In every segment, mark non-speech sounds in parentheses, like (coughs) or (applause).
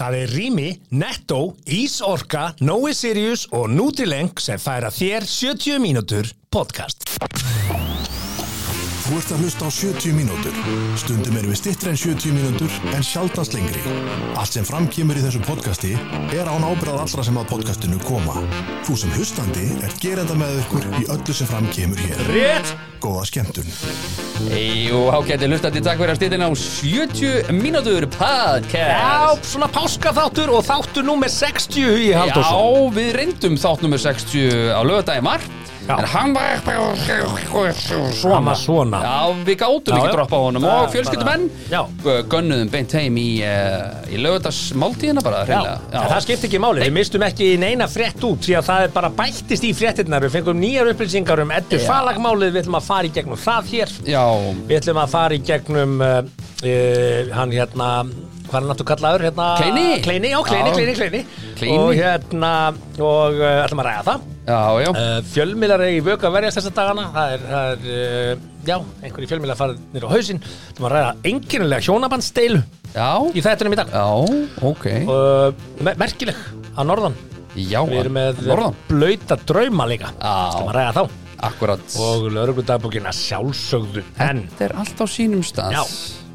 Það er Rými, Netto, Ísorka, Nói Sirius og Nutrileng sem færa þér 70 mínútur podcast. Þú ert að hlusta á 70 mínútur. Stundum erum við stittri en 70 mínútur en sjaldast lengri. Allt sem framkýmur í þessu podcasti er án ábyrðað allra sem að podcastinu koma. Þú sem hlustandi er gerenda með ykkur í öllu sem framkýmur hér. Rétt! Góða skemmtun. Jú, ágæti hlustandi, takk fyrir að stýttin á 70 mínútur podcast Já, svona páskaþáttur og þáttur númer 60 í Halldórsson. Já, við reyndum þátt nummer 60 á lögadagi margt. En hann var bara svona. Svona. Já, við gátum Já, ekki já. droppa á honum Og fjölskyldumenn Já. Gönnuðum beint heim í, uh, í lögadagsmáltíðina bara Já, hreinlega. en það skipti ekki máli, við mistum ekki neina frétt út því að það er bara bættist í fréttinnar við fengum nýjar upplýsingar um eddu Já. falagmálið við ætlum að fara í gegnum það hér. Já, við ætlum að fara í gegnum uh, uh, hann hérna hvað er hann aftur kallaður? Hérna Kleini. Kleini, já, Kleini. Kleini, Kleini. Kleini. og hérna og uh, ætlum að ræða það. Já, já. Uh, fjölmiðlar er í vöku að verjast þessa dagana. Það er, það er uh, já, einhverju fjölmiðlar farið nýr á hausinn. Ætlum að ræða enginnilega hjónabandsteilu Já, í þættunum í dag. Já, ok. Uh, me merkileg að norðan. Já, Við erum með Norðan. blöyta drauma líka. Skulum að ræða þá. Akkurat. Og lögregludagbókina sjálfsögðu Þetta er allt á sínum stað. Já,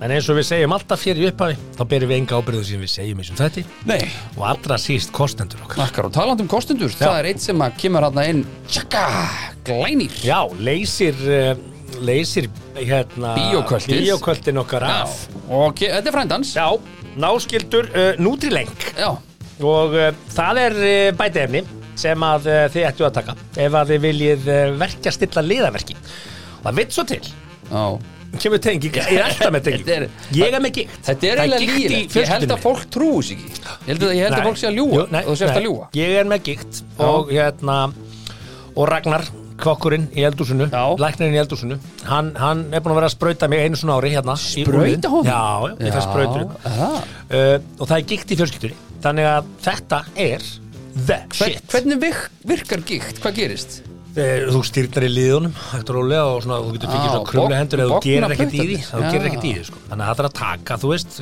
en eins og við segjum alltaf fyrir í upphafi Þá berum við enga ábyrðu sem við segjum eins og þetta Nei, Og allra síst kostendur okkar. Akkar og talandi um kostendur, það er eitt sem að kemur hérna inn. Tjaka, glænir Já, leysir uh, Leysir hérna Bíókvöldið. Bíókvöldin okkar Já, af. Og ke- þetta er frændans. Já, náskildur uh, Nutrileng Já, Og uh, það er uh, bætefni sem að uh, þið ættu að taka ef að þið viljið uh, verkja stilla liðaverki. Og það veit svo til. Já kemur tenging, ég er alltaf með tenging er- ég er með gikt. Þetta er eiginlega lígilegt, ég held að fólk trúi sig ekki. Ég held að, ég held að fólk sé að nei, og þú sést að ljúga. Ég er með gikt og hérna og Ragnar kvokkurinn í eldúsinu Já. læknirinn í eldúsinu hann, hann er búin að vera að sprauta mig einu svona ári hérna úlinn. honum? Já, já, ég fæ sprautur aha. uh, og það er gikt í fjölskyldunni. Þannig að þetta er the shit. Hvernig virk, virkar gikt? Hvað gerist? Eh, Þú styrnar í liðunum hægt og rólega og svona, þú getur fengið Á, svona krumlega hendur ef þú gerir ekkert í því Já. ekkert í því sko. þannig að það er að taka, þú veist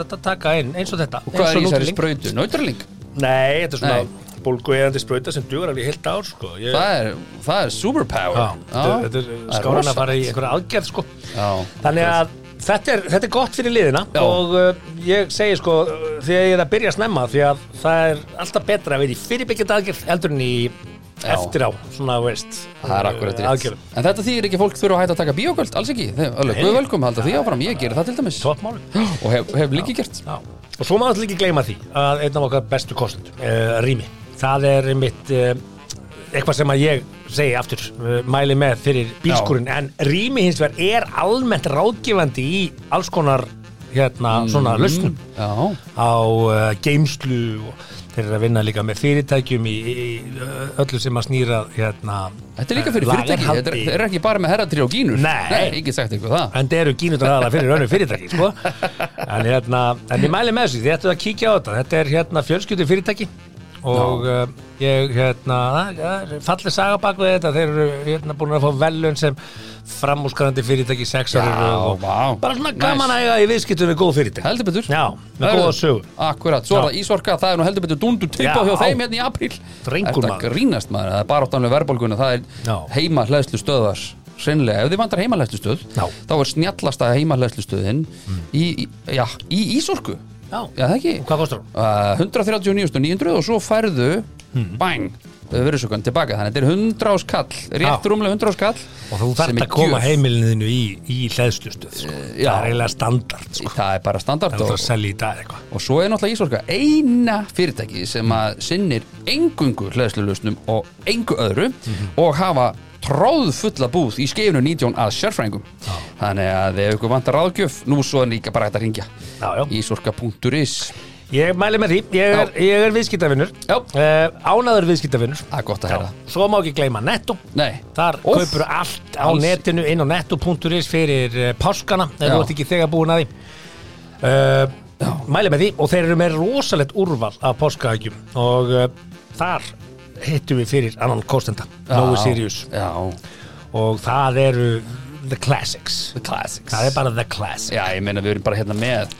þetta taka inn, eins og þetta Og hvað er í þessari Nutrilink. sprautu? Nautraling? Nei, þetta er svona Nei. bólgueðandi sprauta sem dugur alveg heilt ár sko. Ég, Það er, það er superpower já, þetta, þetta er er skáran að fara í einhverja aðgerð sko. Já, þannig að þetta er, þetta er gott fyrir liðina Já. og uh, ég segi sko uh, þegar ég er að byrja að snemma því að það er alltaf betra að vera í fyrirbyggjandi aðgerð heldur en í. Eftir á svona, veist, Það er akkurat rétt. En þetta þýðir ekki fólk þurfa að hætta að taka bíókvöld, alls ekki. Þeir, alveg. Guð velkom, halda því áfram, ég gerir það til dæmis. Toppmálum (gasps) Og hef, hef líki gert. Já. Og svo þetta líka gleyma því að einn af okkar bestu kostendum, uh, Rými, það er mitt uh, eitthvað sem að ég segi aftur, uh, mæli með fyrir bílskurinn, en Rými hins vegar er almennt ráðgefandi í alls konar hérna svona lausnum. Já, á geimslu og þeir eru að vinna líka með fyrirtækjum í, í, öllu sem að snýra hérna þetta er líka fyrir fyrirtæki Þetta er, er ekki bara með herratri og gínur Nei. ég get sagt eitthvað það. En það eru gínutur aðalega fyrir önnu fyrirtæki sko. (laughs) en, hérna, en ég mæli með þessu Þið ættu að kíkja á þetta. Þetta er hérna fjölskyldu fyrirtæki Og uh, ég hérna Fallið saga bak við þetta. Þeir eru hérna búin að fá velun sem Framúskarandi fyrirtæki sex ári og vá. Bara svona Nice. gaman að eiga í viðskiptum við góð fyrirtæki. Heldur betur. Já, með góða sögu. Akkurat, svo er það Ísorka, það er nú heldur betur dundu tilbáð Já. hjá þeim hérna í Drengur Þetta grínast maður, það er bara áttanlega verðbólguna Það er heima hlæðslu stöðar Seinlega, ef þið vantar heima hlæðslu stöð. Þá er snjallasta heima hlæðslu stöðin í, í, já, í Ísorku Já, Já, það ekki hvað kostar hún? uh, 139.900 og svo færðu Hmm. bang, verðsökan tilbaka þannig að þetta er 100 ás kall, rétt rúmlega 100 ás kall Og þú er að koma heimilinu í, í hlæðslustuð sko. já. Það er eiginlega standard sko. það er bara standard Það er og, að selja í dag eitthvað og svo er náttúrulega Ísorka eina fyrirtæki sem að sinnir engungu hlæðslulausnum og engu öðru Mhm. og hafa tróð fulla búð í skeifinu 19 að sérfrængum þannig að ef ykkur vantar ráðgjöf nú svo er líka bara hægt að ringja Já, já. Ísorka.is Ég mæli með því, ég er, ég er viðskiptavinnur Já. uh, Ánaður gott að herra Svo má ekki gleyma netto. Nei, Þar Úff. kaupur allt á Alls. netinu inn á netto.is fyrir uh, páskana ef þú ert ekki þegar búin að því. Uh, Mæli með því. Og þeir eru með rosalegt úrval af páskaækjum og uh, þar hittum við fyrir annan kostenda Nói Sirius. Já, og það eru the classics. The classics. Það er bara the classics. Já, ég meina við erum bara hérna með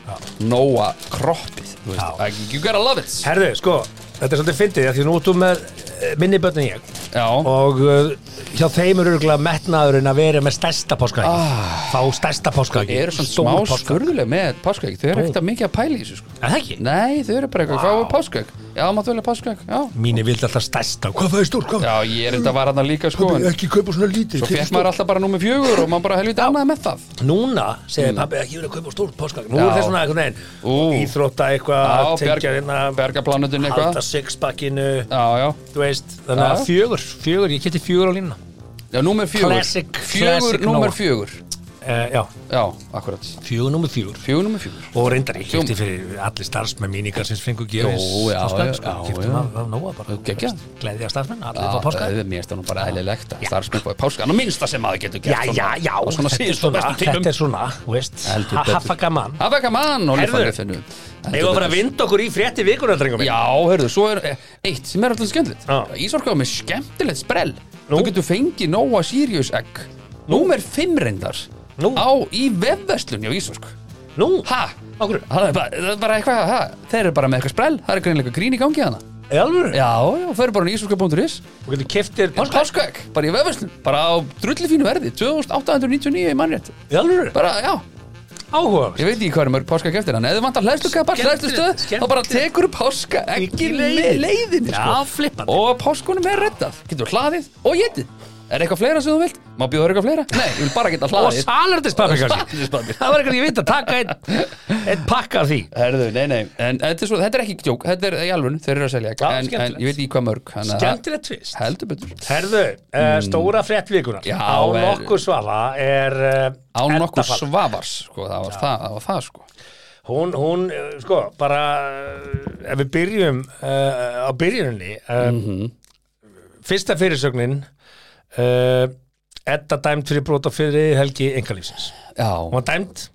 Nóa kroppið Þú veist, Já. I- you gotta love it. Herðu, sko, þetta er svolítið fyndið af Því nú ertu með eh, minni börn en ég. Já, Og uh, hjá þeim eru örgulega metnaðurinn að vera með stærsta páskaæki Ah. Fá stærsta páskaæki þau eru svona smá skurðuleg með páskaegg. Þau eru ekkert mikið að pæla í þessu sko. Er það? Nei, þau eru bara eitthvað, hvað var páskaegg? Já, máttu velja páskaegg, já. Mínu vildi alltaf stærsta. Hvað það er stór? Hvað? Já, ég er þetta var hann líka sko en Ekki kaupa svona lítið. Svo fekk maður alltaf bara númer fjögur og maður bara helviti ánæði með það. Núna segir pabbi ekki að kaupa stórt páskaæki Nú Mm. Er það svona. Íþrótta Já, Já, já, Já. já, númer fjögur. Classic- Fjögur, classic númer Noah. fjögur. Uh, Já. Já, akkurat. Fjögur nummer fjögur. Fjögur, númer fjögur. Og reyndar ég kefti fyrir allir starfsmenn míningar sem fengu Jó, gefis já, já, já, Kefti já. maður af nóa bara. Geggjað. Gleðja starfsmenn, allir Já, fá páska. það er mér stannum bara eðlilegt að starfsmenn fóði páska. Nú minnsta sem maður getur gert Já, já, já, á svona þetta er síðustu svona, bestu tímum. þetta er svona, þú veist, Heldur ha- betur. haffa gaman. Hafa ekki mann og Herðu. Ég var bara að vinda okkur í frétti vikunar, drengum minn? Já, hörðu, svo er eh, eitt sem er alltaf skemmtilegt. Já. Ísorka var með skemmtilegt sprell Nú? Þú getur fengið Nóa Sirius egg Númer 5 reyndar Nú? Á í vefverslun hjá Ísork Nú, Ha? okkur, Það er bara, það er bara eitthvað, ha? Þeir eru bara með eitthvað sprell Það er greinlega grín í gangi hana í alvöru Já, já, þau eru bara á ísorka.is Þú getur keftir páska Páskaegg, bara í vefverslun Bara á drulli fínu verði 2899 í mannrétt Í alvöru, Bara, já, áhuga Ég veit ekki hvað er mörg páskaegg eftir hann Ef þið vantar hlæðslukapar, Skemmtilegt, hlæðslustöð Þá bara tekur leiðinni. leiðinni Já, sko. Og páskunum er reddað Getur hlaðið og getið Er eitthvað fleira sem þú vilt? Má bjóða eitthvað fleira? Nei, ég vil bara geta Og hlaðið. salerdispapir kannski Salernispapir. Það var eitthvað ég veit að taka einn Einn pakka af því. Herðu, nei, nei. En þetta er, svo, þetta er ekki djók Þetta er í alvun, þeir eru að selja. Já, en, en ég veit ekki hvað mörg Skemmtilegt tvist Heldur betur. Herðu, uh, stóra Já, Á nokkur svafa er uh, Á Fall. svavars sko, það, var það, það var það sko. Hún, hún, uh, sko, bara ef við byrjum uh, á byrjunni uh, Mhm. fyrsta fyrirsögnin Edda dæmt fyrir brot og fyrir helgi engalífsins. Já, Hún var dæmt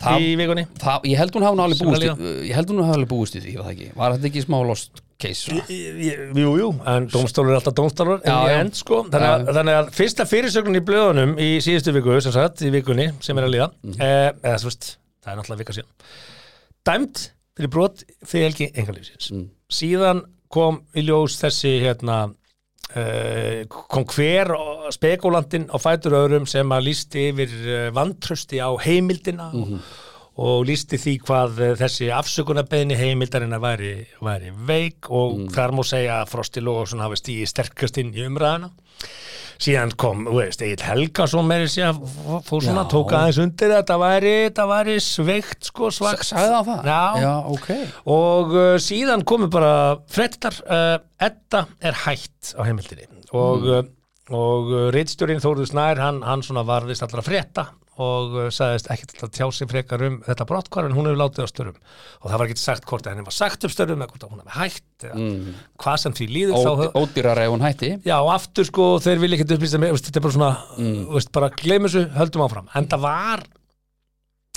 Það- í vikunni. það, ég held hún hafa alveg búist í. Ég held hún hafa alveg búist í því, var það ekki Var þetta ekki smá lost case? svona? Jú, en dómstólur er alltaf dómstólur en Já, já. end, sko. Þannig að, þannig að fyrsta fyrirsögnin í blöðunum í síðustu viku, sem sagt, í vikunni sem er að líða, Mhm. eh, eða svo veist, það er náttúrulega vika síðan, dæmt fyrir brot fyrir helgi engalífsins. Mm. Síðan kom í ljós þessi, hérna, kom hver spekulandin á fætur öðrum sem að lísti yfir uh, vantrösti á heimildina Mhm. og lísti því hvað uh, þessi afsökunarbeðni heimildarina væri, væri veik og Mm. þar má segja að Frosti Lóðarsson hafi stíði sterkast inn í umræðina síðan kom, veist, Egil Helgason meiri sér fór svona, Já. tók aðeins undir að þetta væri, þetta væri sveikt sko, svagt Sagði það það? Já. Já, ok og uh, síðan komu bara frettar, uh, Edda er hætt á heimildinni og, mm. og uh, reitstjórin Þórður Snær hann, hann svona varðist allra frétta og uh, sagðist ekkert að tjá sig frekar um þetta brottkvar en hún hefur látið á störum og það var ekki sagt hvort að henni var sagt upp störum eða hvort að hún hefði hætt eða hvað sem því líður þá Ó, Ódýrar ef hún hætti Já, og aftur sko, þeir vilja ekki upplýsta mig, veist, þetta er bara svona, mm. veist, bara gleym þessu, höldum áfram. En það var,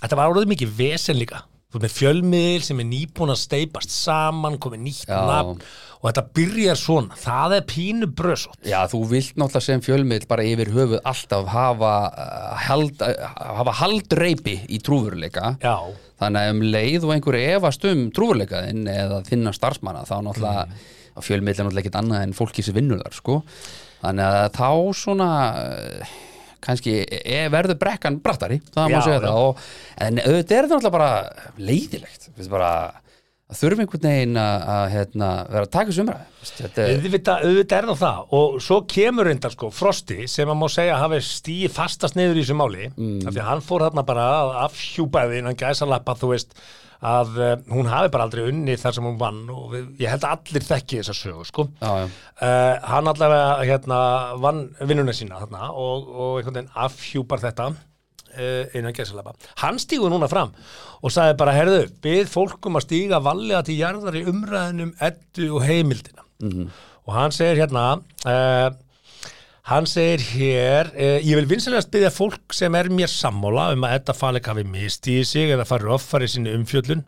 þetta var orðið mikið vesen líka. Þú veist, með fjölmiðil sem er nýbúin að steipast saman, komið nýtt nafn og þetta byrjar svona. Það er pínu brösótt. Já, þú vilt náttúrulega sem fjölmiðl bara yfir höfuð alltaf hafa uh, hald, uh, hafa haldreipi í trúfurleika Já, þannig að um leið og einhver efast um trúfurleikaðinn eða þinna starfsmanna þá náttúrulega mm. fjölmiðl er náttúrulega ekkert annað en fólki sem vinnur þar sko þannig að þá svona uh, kannski e verður brekkan brattari, það má segja það og, en auðvitað er það náttúrulega bara leiðilegt, bara að þurfum einhvern veginn að, hérna, vera að taka er auðvitað, er það það. Og svo kemur reyndar sko Frosti sem að má segja að hafi stíð fastast niður í þessu máli. Mm. af því að hann fór þarna bara að afhjúpaði innan gæsalappa þú veist að uh, hún hafi bara aldrei unni þar sem hún vann. Og við, ég held að allir þekki þessa sögu sko. Já, já. Uh, hann allavega hérna vann vinnuna sína þarna og, og einhvern veginn afhjúpar þetta uh, innan gæsalappa. Hann stígur núna fram og sagði bara herðu, við fólkum að stíga vallega til jarðar í umræðinum eddu og heimildina. -hmm. og hann segir hérna uh, hann segir hér uh, ég vil vinsanlegast byggja fólk sem er mér sammála um að Edda Falek hafi mistíði sig eða farið offari sinni umfjöllun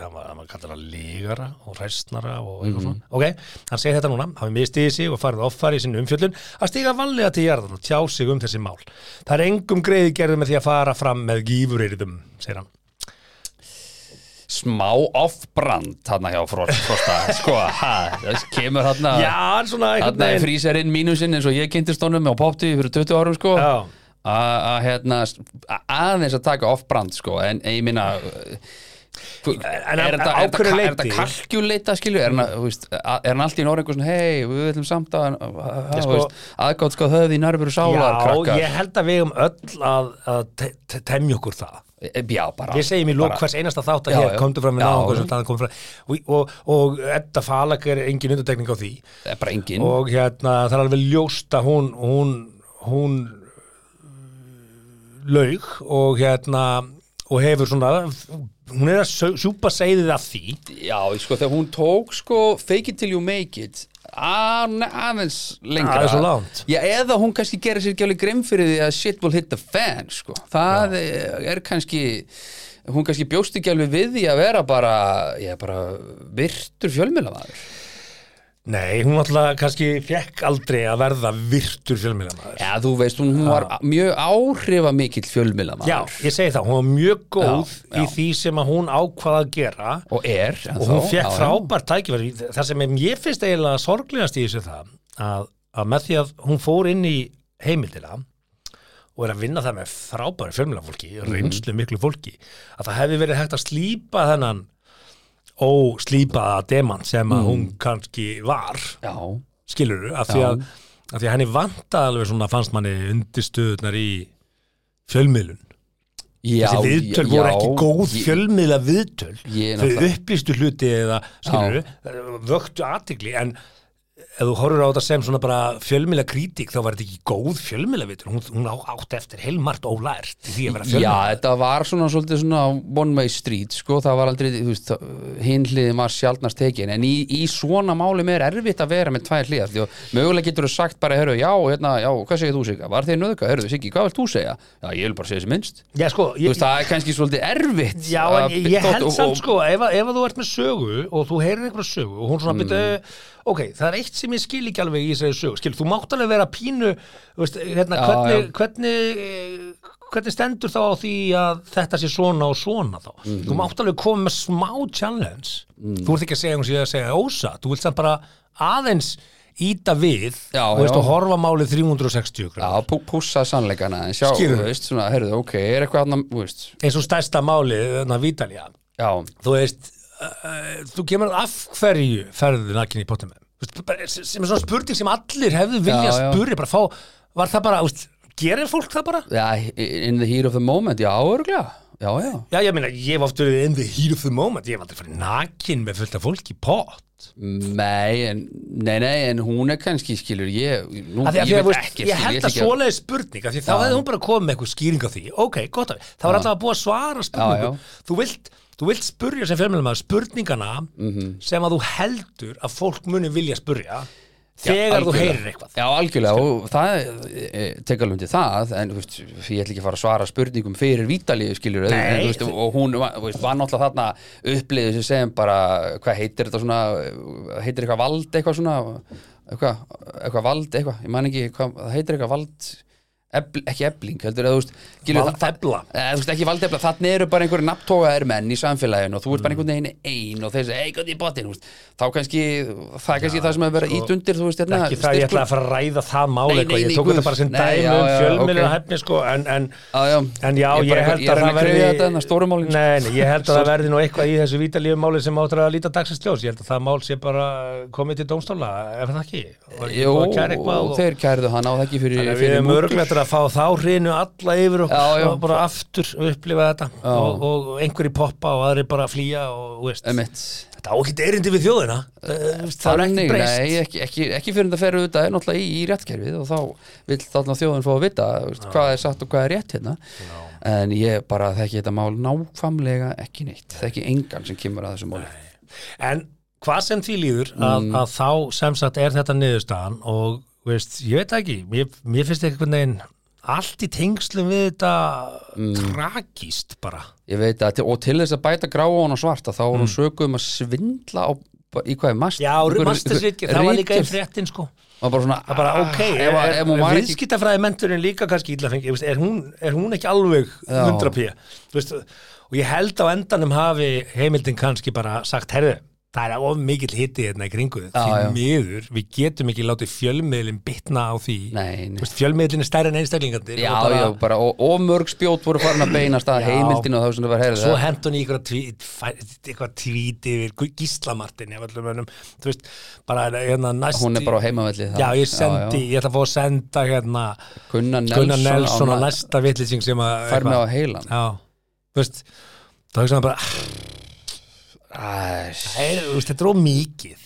hann var, hann var kallar að lígara og ræstnara og eitthvað svona. Ok, hann segir þetta núna, hafi mistiði sig og farið offari í sinni umfjöllun að stiga vallega til jarðan og tjá sig um þessi mál. Það er engum greiði gerði með því að fara fram með gífurýrðum, segir hann. Smá off-brand þarna hjá Frost, Frosta (laughs) sko, það kemur þarna Já, hann svona einhvern þarna er fríserinn mínusinn eins og ég kynntist honum á popti fyrir 20 árum sko. Já. að hérna að- aðeins að taka off-brand sko en ég minna En er þetta þetta- þetta kalkjuleita skilju? Er hann, þú alltið í Noreg hei, við ætlum samt að sko- aðgátt sko höfði í nærveru sálar Já, krakkar. ég held að við um öll að, að te- te- temja okkur það. Já, bara Við segjum í lók hvers einasta þátt að hér komdu fram með náðan og, Edda Falak er engin undirtekning á því. Engin. Og hérna það er alveg ljóst að hún hún, hún laug og hérna og hefur svona hún er að sjúpa seiðið af því já, sko, þegar hún tók sko fake it till you make it að, aðeins lengra langt. já, eða hún kannski gerir sér ekki alveg grimm fyrir því að shit will hit the fan sko. það er kannski hún kannski bjóst ekki alveg við því að vera bara, bara virtur fjölmjölamæður Nei, hún alltaf kannski fekk aldrei að verða virtur fjölmiðlamæður Já, þú veist, hún, hún var mjög áhrifamikill fjölmiðlamaður. Já, ég segi það, hún var mjög góð Já, já. í því sem að hún ákvaða að gera. Og er og hún fekk frábært tækifæri. Það sem ég finnst eiginlega sorglegast í þessu það að, að með því að hún fór inn í heimildina og er að vinna það með frábæri fjölmjölafólki Mhm. reynslu miklu fólki að það hefði verið hægt að slípa þennan óslípaða deman sem að hún kannski var Já, skilur af því Já. að, að því að henni vanta alveg svona fannst manni undirstöðunar í fjölmiðlun. Já þessi viðtöl voru ekki góð fjölmiðla viðtöl þau upplýstu hluti eða skilur vöktu aðtikli en ef þú horfur á þetta sem svona bara fjölmiðla krítik þá var þetta ekki góð fjölmiðla viðtöl hún, hún á- átti eftir heilmart ólært því að vera Já, fjölmiðla þetta var svona svolítið svona one way street, sko, það var aldrei þú veist, hinn hliðin var sjaldnast tekin en í, í svona málum er erfitt að vera með tvær því að mögulega getur þú sagt bara, herru, já, hérna, já, hvað segir þú Sigga? Var þið nöðga? Herru, Siggi, hvað vilt þú segja? Já, ég vil bara segja þessi minnst Já, sko, ég, veist, það er kannski svolítið erfitt Já, en ég, ég held og- samt og- sko, ef, ef þú ert með sögu og þú heyrir einhverja sögu og hún svona mm. byrja, ok, það er eitt sem ég skil ekki alveg í þessari sögu, skil, þú mátt alveg vera pínu, veist, hérna, Já, hvernig, hvernig, eh, hvernig stendur þá á því að þetta sé svona og svona þá, Mhm. þú mátt alveg koma með smá challenge, þú ert ekki að segja hún sé að segja ósa, þú vilt samt bara aðeins íta við, Já, þú veist, já. og horfa málið 360 Já, gráður. pú- pússa sannleikana en sjá, Skilurðu? þú veist, svona, herruðu, ok, er eitthvað annan, þú veist, eins og stærsta málið, þannig að Vítalía, já, þú veist þú kemur af hverju ferðu nakin í pottum með sem er svona spurning sem allir hefðu vilja Já, já. spurja bara fá, var það bara, veist, gerir fólk það bara? já, in the heat of the moment, já, örglega, já, já, Já, ég meina, ég hef oft verið in the heat of the moment ég hef aldrei farið nakin með fullt af fólki í pott. Nei, en, nei, nei, en hún er kannski, skilur, ég, nú, ég þú veist, ekki, ég held að svoleiði spurning af því þá hefði hún bara komið með eitthvað skýring á því. Ok, gott af því, það var alltaf að búa svara spurningum þú vilt, þú vilt spurja sem fjölmjölum spurningana Mhm. sem að þú heldur að fólk muni vilja spurja þegar þú algjörlega. heyrir eitthvað Já, algjörlega, og það e, tek alveg undir það, en þú veist, ég ætla ekki að fara að svara spurningum fyrir Vítalíu, þú veist, og hún þú veist, var náttúrulega þarna uppliðið sem sem bara, hvað heitir þetta svona, heitir eitthvað vald eitthvað svona, eitthvað, eitthvað vald eitthvað, ég man ekki, hvað, það heitir eitthvað vald, ebl, ekki ebling, heldur, eða, þú veist, Valdefla. Eh, ekki valdefla, þannig eru bara einhverju nafntógaðir menn í samfélaginu og þú ert bara einhvern veginn ein og þeir segja, ei, er bóttin, þú veist, þá kannski, það er kannski það sem hefur verið ít undir, þú veist, hérna, ekki það ég ætla að fara að ræða það mál Nei, eitthvað, nei, ég tók þetta bara sem dæmi um og hefni sko, en, en, Já, Ég held er að að það að verði sko. nei, ég held að það verði nú eitthvað í þessu vítalíu máli sem áttur að líta dagsins ljós, að mál að að að fá þá hrinu alla yfir okkur Já, já. og bara aftur upplifa þetta. Og, og einhverji poppa og aðri bara flýja og veist, þetta á ekki erindi við þjóðina. Eh, veist, það er ekki breyst. nei, ekki, ekki, ekki fyrir þetta fer auðvitað er náttúrulega í, í réttkerfið og þá vill þarna þjóðin fá að vita veist, hvað er satt og hvað er rétt hérna. En ég bara þekki þetta mál nákvæmlega ekki neitt, þekki engan sem kemur að þessu máli. En hvað sem því líður að, Mm. að þá sem sagt er þetta niðurstaðan og veist, ég veit það ekki, mér, mér finnst einhvern veginn allt í tengslum við þetta Mm. tragíst bara. Ég veit að, og til þess að bæta gráa og svart að þá hún Mm. sökuð um að svindla á í hvað er mast Já, mastersritgerð, það var líka í fréttin sko og bara svona, Það bara ok, ah, var ekki viðskiptafræði menturinn líka kannski illa fengi, er er hún ekki alveg Já. 100 p Þú veist, og ég held á endanum hafi heimildin kannski bara sagt, herðu það er of mikill hiti hérna í kringu Já, því já. miður, við getum ekki látið fjölmiðlin bitna á því. Nei, nei. Þú veist, fjölmiðlin er stærri en einstaklingandir Já, og bara, já, bara, og, og mörg spjót voru farin að beinast að Já. heimildinu og það sem það var herðið Svo hent hún í eitthvað tvít, eitthvað tvít yfir Gíslamartin þú veist, bara hérna næst Hún er bara á heimavelli Já, ég sendi, ég ætla að fá að senda hérna Gunnar Nelson, Nelson á næsta vitlýsing sem að fær mig á heilan Já, þú veist þá hugsaðum bara, Æ, "Æ, þú veist, þetta er of mikið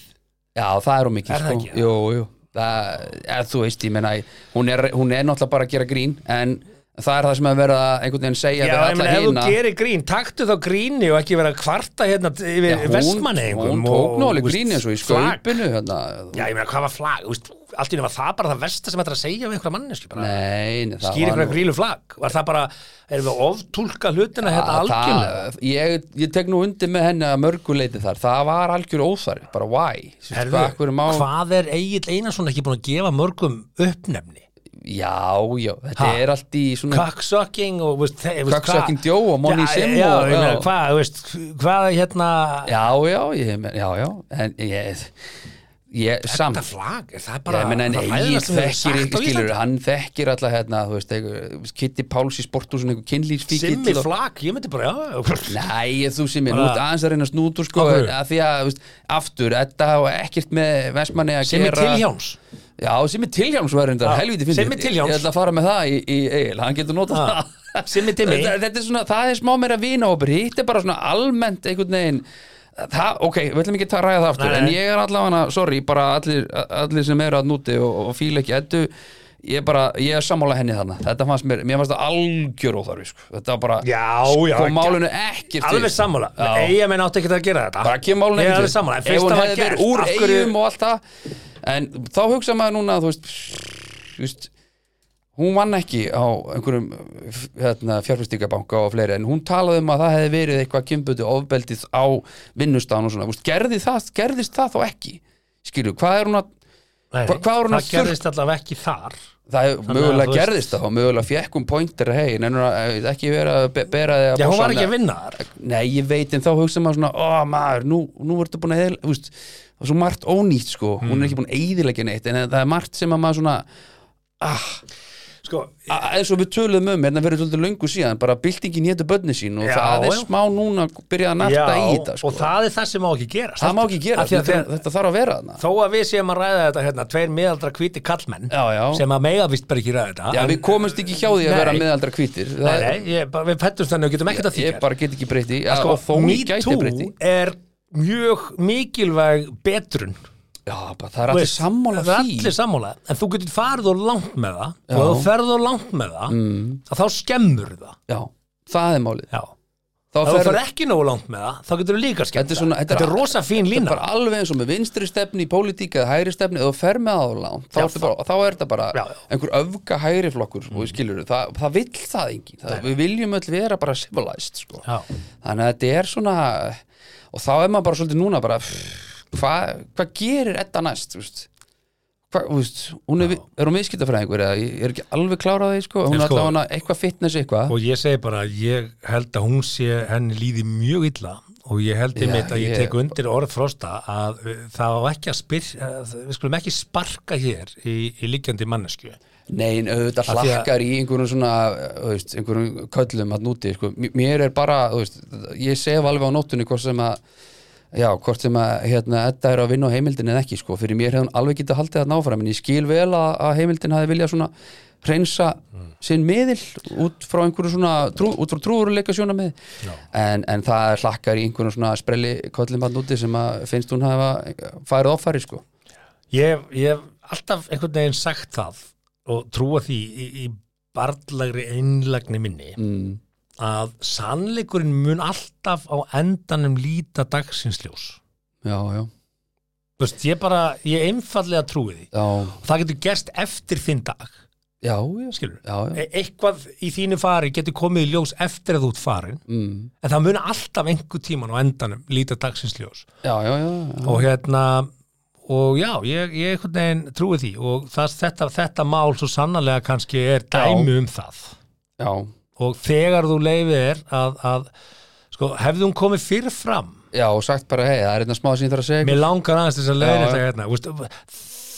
Já, það er um mikið Er það sko. ekki? Jú, jú það, er, Þú veist, ég meina hún er, hún er náttúrulega bara að gera grín en það er það sem að vera einhvern veginn segja Já, ef þú hina. gerir grín, taktu þá gríni og ekki vera að kvarta hérna yfir Já, hún, tók nú alveg grín eins og í skaupinu hérna. Já, ég meina, hvað var flag, þú veist, allt í nefn var það bara það versta sem þetta að segja við einhverja það skýr einhverja grílu flag? Var það bara, erum við að oftúlka hlutina hérna að algjörlega? ég, ég tek nú undir með henni að mörguleiti þar. Það var algjör óþarfi, bara why? Herðu, hvað er Egil Einarsson ekki búin að gefa mörgum uppnefni já, já, þetta Ha? er allt í svona Cocksucking og veist, veist, Cocksucking Joe og Money Já, Sim já, og- ég meina, já. hvað, veist, hvað hérna? Já, já, ég, já, já en ég, ég samt þetta flag, er það bara Já, menn, en hefur þekkir, skilur, hann þekkir alltaf hérna, þú veist, einhver, Kitty Páls í sporthúsun, einhver kynlýsfíkill Simmi og- flag, ég myndi bara, já, já. Nei, þú ég, nú ert aðeins að reyna snútur sko, að því að, þú veist, aftur, þetta hafa ekkert með Vestmanni að Simmi gera. Tilhjáns Já, sem er tilhjámsverðindar, Já, helviti fyndið. Simmi Tilhjáms. Ég ætla að fara með það í, í Egil, hann getur notað það Simmi Timmi. þetta, þetta er svona, það er smá meira vinahópur Hitt er bara svona almennt einhvern veginn það, Ok, við ætlum ekki að ræða það aftur Nei. En ég er allavega, sorry, bara allir, allir sem eru að núti og, og fíla ekki Eddu Ég er bara, ég er sammála henni þarna Þetta fannst mér, mér fannst það algjör óþarfi sko. Þetta var bara, Já, já, kom málinu ekkert Alveg sammála, eiga menn átti ekki að gera þetta bara kemur málun Ég er ekkert alveg sammála, en ef hún hefði verið úr eigum og allt það en þá hugsa maður núna þú veist, þú veist hún vann ekki á einhverjum hérna, fjárfæstingabanka og fleiri en hún talaði um að það hefði verið eitthvað kymbutu ofbeldið á vinnustan og svona, gerði það, gerðist það þá ekki? Skilju, hvað er hún að Nei, Hva- hvað var hún að Það gerðist allavega ekki þar. Það að mögulega gerðist það og mögulega fekk hún pointer hei, að eh, ekki vera be- bera þig að Já, hún var ekki að vinna þar. Nei, ég veit, en þá hugsa maður svona Ó, maður, nú, nú ertu búin að eðla, þú veist, Það er svo margt ónýtt, sko. Hún er ekki búin að eyðilegja neitt En það er margt sem að maður svona ah, Sko, eins og við töluðum um hérna fyrir svolítið löngu síðan bara byltingin hétu börni sín og Já, það er já. smá núna byrjað að narta í þetta sko. og það er það sem má ekki gera það má ekki gera, að þetta, þegar- þetta þarf að vera þarna. Þó að við séum að ræða þetta hérna, tveir miðaldra hvíti kallmenn Já, já. sem að mega vist bara ekki ræða þetta. Já, en- við komumst ekki hjá því að Nei. vera miðaldra hvítir. Nei, nei, ég, bara, við fættumst þannig og getum ekkert að því Mjög mikilvæg betrun Já, bara, það er allir sammála það er því allir sammála en þú getur farið og langt með það Já. og þú ferð og langt með það mm. þá skemmur það Já, það er málið Já. Þá fer- ferð ekki nógu langt með það þá getur þú líka skemmt Þetta er, svona, þetta er rosa fín Þetta lína. er bara alveg eins og með vinstri stefni í pólitík eða hægri stefni, ef þú fer með það lán þá, Já, ertu bara, þá er þetta bara Já, já. einhver öfga hægri flokkur og við skilur það, það vill það engin það, við viljum öll vera bara civilized sko. Þannig að þetta er svona og þá er maður bara svolítið núna bara hvað hva gerir þetta næst þú veist hún er, er hún viðskiptafræðingur eða? Ég er ekki alveg klárað því sko, hún er sko- alltaf hana eitthvað fitness eitthvað. Og ég segi bara ég held að hún sé henni líði mjög illa. Og ég held Já, einmitt að ég ég- tek undir orð frosta að það á ekki að spyr að, við skulum ekki sparka hér í, í liggjandi mannesku Nei, en auðvitað að- hlakkar í einhverjum svona, veist, einhverjum köllum að núti, sko, mér er bara, veist, ég sef alveg á nóttunni hvort sem að, já, hvort sem að, hérna, þetta er að vinna á heimildin eða ekki, sko, fyrir mér hefði hún alveg haldið að náfram, en ég skil vel að, að heimildin hafi viljað svona hreinsa sinn miðil út frá einhverju svona, trú, út frá trúuruleika sjóna með, en, en það er hlakkar í einhverjum svona sprelli köllum að núti sem að finnst hún hafa farið offari, sko. ég, ég hef alltaf einhvern veginn sagt það og trúa því í, í barnlegri einlagni minni. Mm. Að sannleikurinn mun alltaf á endanum líta dagsinsljós Já, já, Þú veist, ég bara, ég einfallega trúi því. Já, það getur gerst eftir þinn dag. Já, já, skilur já, já. e eitthvað í þínu fari getur komið í ljós eftir að þú ert farin Mm. en það muni alltaf einhver tíman á endanum líta dagsins ljós. Já, já, já, já. og hérna og já, ég, ég trúi því og það, þetta, þetta mál svo sannarlega kannski er dæmi um það. Já. Og þegar þú leifir er að, að sko, hefði hún komið fyrir fram? Já, og sagt bara, hei, það er einna smá sem ég þarf að segja mér langar aðeins þess að leiðin þetta hérna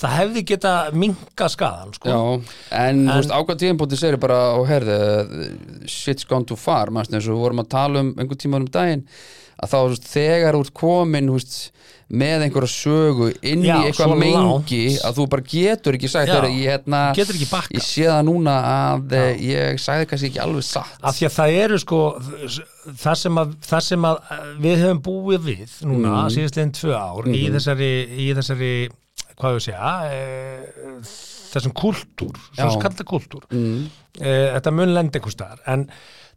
það hefði geta minka skadan sko. Já, en, veist, ákvað tíðanbúti segir bara, og herði, shit's gone too far, mannst eins og við vorum að tala um einhvern tíma um daginn, að þá, veist, þegar út komin, þú veist, með einhverja sögu inn Já, í eitthvað svo mengi langt. að þú bara getur ekki sagt Já, þegar ég, hérna, getur ekki bakkað. ég sé það núna að eh, ég sagði kannski ekki alveg satt af því að það eru sko það sem að, það sem að eh, við höfum búið við núna mm. síðastliðin tvö ár í þessari, í þessari hvað við segja e, þessum kultúr, Já. svo skalda kultúr mm. e, þetta mun lenda einhvers staðar en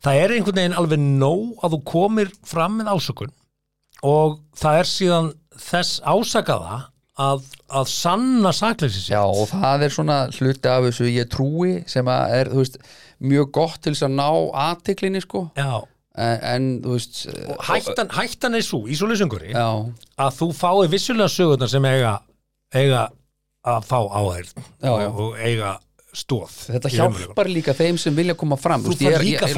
það er einhvern veginn alveg nóg að þú komir fram með ásökun og það er síðan þess ásakaða að, að sanna sakleysi sér Já, og það er svona hluti af þessu ég trúi sem er, veist, mjög gott til þess að ná aðtiklinni, sko. Já. en, en veist og hættan, hættan er svo í Já, að þú fái vissulega sögurnar sem eiga, eiga að fá áhært og, eiga stóð þetta hjálpar líka þeim sem vilja koma fram. Þú fær líka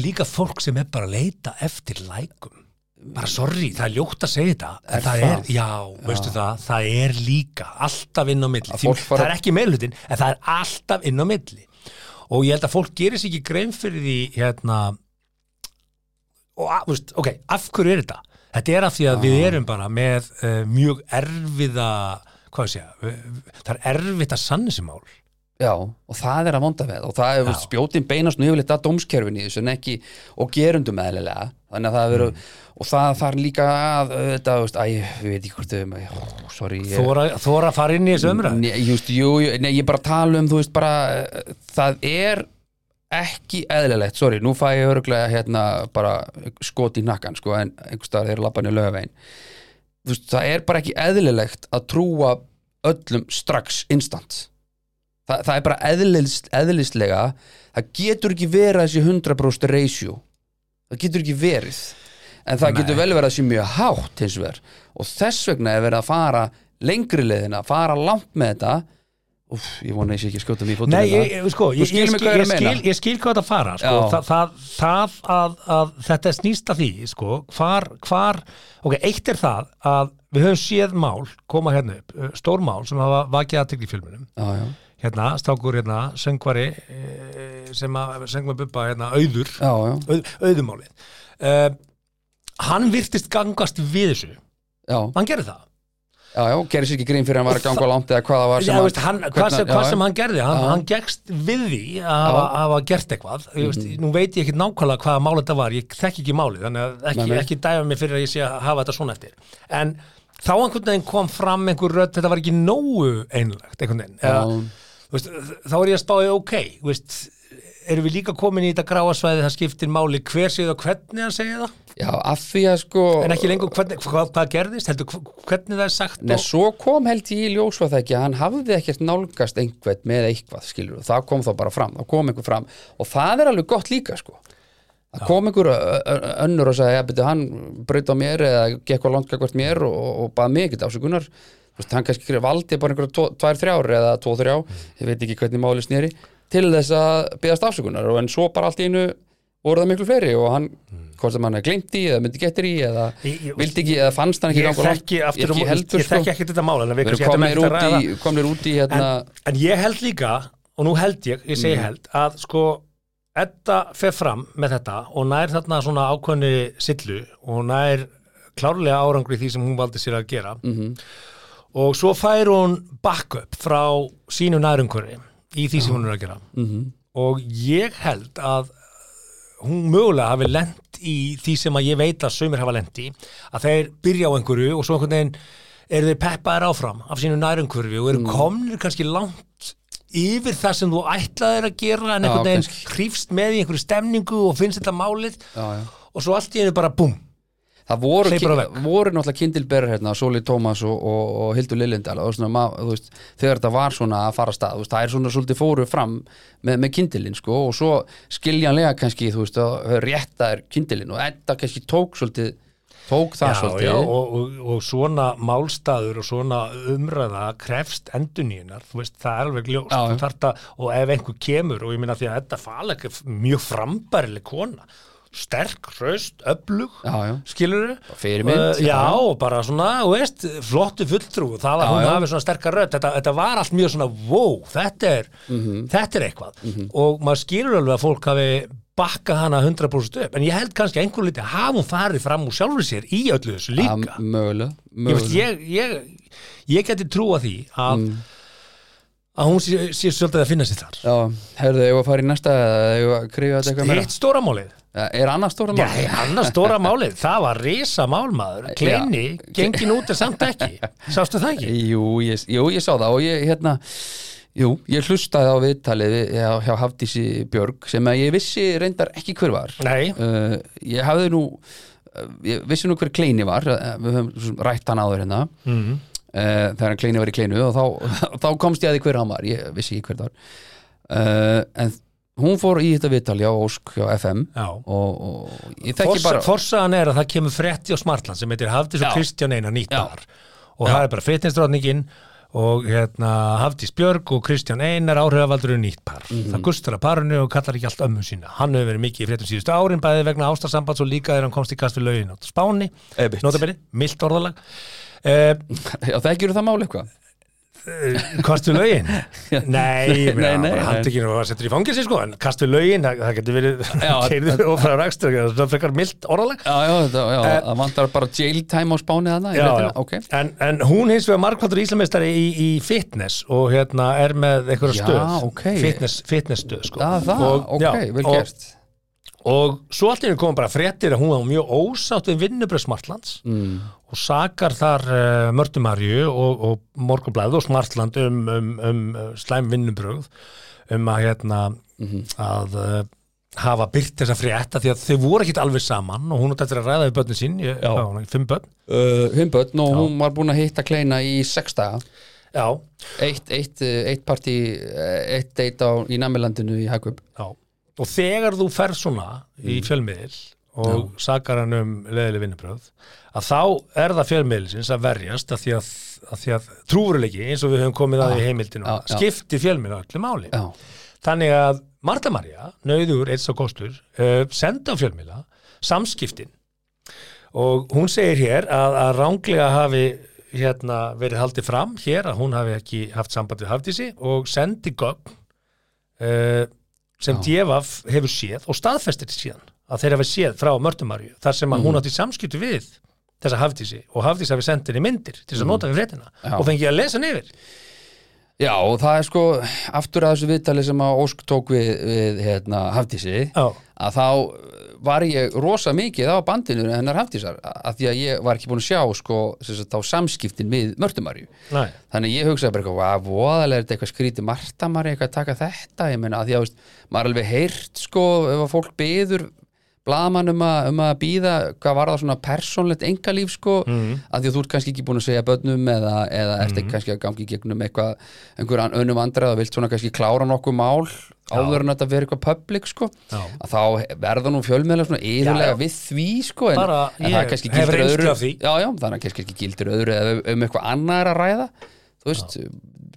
líka fólk sem er bara að leita eftir lækum bara sorry, það er ljótt að segja þetta en það, það? er, já, veistu það það er líka alltaf inn á milli. Því, fara- það er ekki meðlutin, en það er alltaf inn á milli. Og ég held að fólk gerir sér ekki grein fyrir því hérna og veist, ok, af hverju er þetta? Þetta er af því að við erum bara með uh, mjög erfiða hvað ég segja, uh, það er erfitt að sanna þessi mál. Já, og það er að vonda við og það er Já. spjótin beinast nú yfirleitt að ekki, og gerundum eðlilega þannig að það veru, Mm. og það þarf líka að þetta, veist, æ, ég veit ekki hvort þau, ó, sorry ég, þóra, þóra að fara inn í þessu Nei, just, jú, nei, ég bara tala um, veist, bara það er ekki eðlilegt, sorry, nú fæ ég örgulega hérna bara skot í nakkan sko, en einhvers staðar er lappan í lögavegin það er bara ekki eðlilegt að trúa öllum strax instant Þa, það er bara eðlist, eðlistlega það getur ekki verið þessi 100% ratio það getur ekki verið en það Nei. getur vel verið að sé mjög hátt hins vegar og þess vegna er verið að fara lengri leiðina, fara langt með þetta Úf, ég vona að ég sé ekki skjóta mér í fótum Nei, hérna. ég, ég- sko, ég, ég, skil, ég ég, skil, ég skil hvað það fara sko. Já. það, það, að, að þetta snýst að því sko. hvar, hvar ok, eitt er það að við höfum séð mál koma hérna upp, stór mál sem hafa vakið aðtekli í filmunum já, já, hérna, stákur hérna, söngvari eh, sem að söng með bubba hérna, auður, já, já, auð, auðumálið. Uh, hann virtist gangast við þessu, já, hann gerði það. Já, já, gerir sér ekki grín fyrir að hann var að ganga langt eða hvað það var Já, sem veist, hann, hvað, sem, hvað já, sem hann gerði, hann, Já. hann gegst við því að hafa, gert eitthvað. Ég, veist, nú veit ég ekki nákvæmlega hvaða mál þetta var ég þekki ekki málið, þannig að ekki, ekki dæfa mig fyrir að ég sé að hafa þetta svona eftir. En þá einhvern veginn kom fram einhver rödd, þetta var ekki nógu einlegt einhvern veginn. Eða, Já. Veist, þá er ég að spáði ok veist, erum við líka komin í þetta gráasvæði það skiptir máli hver séð og hvernig hann segja það? Já, af því að sko en ekki lengur hvernig, hvað, hvað gerðist? Heldur hvernig það er sagt Nei, og, svo kom held ég í ljós var það ekki að hann hafði ekkert nálgast einhvern með eitthvað, skilur, það kom þá bara fram það kom einhver fram. Og það er alveg gott líka sko, það kom einhver önnur og sagði, ja, beti, hann braut á mér eða gekk á landgagvart mér og, og bað mig ekkert ásökunar veist, hann kannski valdi bara einhverja tvær, þrjár eða tvo, þrjá, ég veit ekki hvernig máli snýri til þess að byggast afsökunar. Og en svo bara allt í einu voru það miklu fleiri og hann, hvort sem hann glemt í eða myndi getur í eða Ég- ég- vildi ekki eða fannst hann ekki ég þekki aftur ekki og heldur, ég þekki ekki þetta mál en við eftir að út, komnir út í hérna en, en ég held líka og nú held ég, ég segi Mm. held að sko Edda fer fram með þetta og nær þarna svona ákveðni sillu og nær klárlega árangri því sem hún valdi sér að gera. Mhm. Og svo fær hún backup frá sínu nærumhverfi í því sem hún er að gera Mhm. og ég held að hún mögulega hafi lent í því sem að ég veit að sömur hafa lent í að þeir byrja á einhverju og svo einhvern veginn eru þeir peppaðir áfram af sínu nærumhverfi og eru Mm. komnir kannski langt yfir það sem þú ætlaðir að gera en einhvern veginn hrífst með í einhverju stemningu og finnst þetta málið já, já. og svo allt í einu bara búm það voru, voru náttúrulega kindilberar hérna, Sóli Tómas og, og, og Hildur Lillendal og svona, ma, þú veist, þegar þetta var svona að fara stað, veist, það er svona svolítið fóru fram með, með kindilinn, sko og svo skiljanlega kannski, þú veist, að rétta er kindilinn og þetta kannski tók svolítið, tók það Já, svolítið. já, og, og, og svona málstaður og svona umræða krefst enduníunar, þú veist, það er alveg ljóst. Þú þarft að- og ef einhver kemur og ég minna því að þetta faleg er mjög frambærileg kona sterk, hraust, öflug skilur fyrirmynd, já, já. og bara svona, veist, flottu fulltrú það að Já, hún já. hafi svona sterkar rödd þetta, þetta var allt mjög svona, wow, þetta er Mhm. þetta er eitthvað. Og maður skilur alveg að fólk hafi bakkað hana 100% upp, en ég held kannski að einhver liti hafa hún farið fram úr sjálfur sér í öllu þessu líka. Ég, veist, mögulega. ég, ég, ég geti trúa því að, að hún sé, sé svolítið að finna sér þar. Já, herðu, ég var að fara í næsta eða ég var að krifa þetta eitthvað meira? Hitt stóra málið Er annars stóra Já, mál? annars stóra málið, (laughs) það var risa málmaður, kleini, gengin út en samt ekki, sástu það ekki? Jú, ég, jú, ég sá það og ég, hérna, jú, ég hlustaði á viðtalið við- hjá, hjá Hafdísi Björg sem að ég vissi reyndar ekki hver var. Nei, uh, Ég hafði nú, uh, ég vissi nú hver Kleini var, við höfum rætt hann áður hérna. Mm. uh, þegar hann Kleini var í Kleinu og þá, (laughs) þá komst ég að því hver hann var, ég vissi ekki hver það var. Uh, En hún fór í þetta viðtal hjá Ósk hjá FM já. og, og ég þekki Forsa, bara Forsaðan er að það kemur frétti á Smartland sem heitir Hafdís Já. og Kristján Einar nýtt Já. bar og það er bara fitnessdrótningin og hérna Hafdís Björg og Kristján Einar áhrifavaldur er nýtt par. Mhm. það gustar að parinu og kallar ekki allt ömmu sína. Hann hefur verið mikið í fréttum síðustu árin bæði vegna ástarsambands og líka þegar hann komst í kast við lögin á Spáni, notabene, milt orðalag. Uh, (laughs) Já, þekkir það mál eitthvað kast við lögin (laughs) nei, bara nei. handtekinu og settur í fangilsi sko, en kast við lögin, það, það getur verið Já, (laughs) keirðu og frá rækstur, það er frekar milt orðalag Já, já, já, Eh, það vantar bara jail time á spáni þarna í já, já. ok En, en hún hins vegar margkvæmdur íslamistari í, í fitness og hérna er með Já, stöð ok. fitness, fitness stöð sko. Já, það, og, ok, vel og, gert og svo allt í henni komum bara fréttir að hún var mjög ósátt við vinnubröð Smartlands mm. Og sakar þar uh, Mörtumarju og, og Morgunblæð og Smartland um, um, um uh, slæm vinnubröð um að hérna Mhm. að uh, hafa byrt þessa frétta því að þau voru ekkit alveg saman og hún átti eftir að ræða við börnin sín, ég, Já. er fimm börn uh, Himbötn og Já. hún var búin að hitta kleina í sex daga Já, Eitt, eitt, eh, eitt partí, eh, eitt á, í Namilandinu í Já, og þegar þú ferð svona í fjölmiðil og sakar hann um leðileg vinnubröð að þá er það fjölmiðilsins að verjast að því að, að, því að trúurleiki eins og við höfum komið að í heimildinu Já, já. skiptir fjölmiðil öllu máli. Já, þannig að Marta Maria, nöyður eins og kostur, uh, senda á fjölmiðla samskiptin. Og hún segir hér að, að ránglega hafi hérna verið haldið fram hér að hún hafi ekki haft samband við Hafdísi og sendi gögn uh, sem DFF hefur séð og staðfestir síðan að þeir hafi séð frá Mörtumarju þar sem að Mhm. hún átti samskiptu við þessa Hafdísi og Hafdísi hafi sendið henni myndir til þess að nota við fréttina. Já. og fengi að lesa nefir Já, og það er sko aftur að þessu viðtali sem að Ósk tók við, við hérna, Hafdísi Já, að þá var ég rosa mikið á bandinu hennar Hafdísar að því að ég var ekki búin að sjá sko sagt, samskiptin við Mörtumarju þannig ég hugsaði bara eitthvað, hvað voðalega er þetta eitthvað skrítið Marta Marja eitthvað að taka þetta ég meina að því að veist, maður alveg heyrt sko ef að fólk byður blaðmann um, að- um að býða hvað var það svona persónlegt engalíf sko? Mhm. að því að þú ert kannski ekki búin að segja bönnum eða, eða ert ekki kannski að gangi gegnum eitthvað einhver an- önnum andra eða vilt svona kannski klára nokkuð mál áður en þetta verður eitthvað public sko? Já. að þá verða nú fjölmiðlega svona yfirlega Já, já. við því sko en, Bara en það er kannski reynslu öðru já, já, þannig að kannski ekki gildir öðru eða um- um eitthvað annað er að ræða þú veist,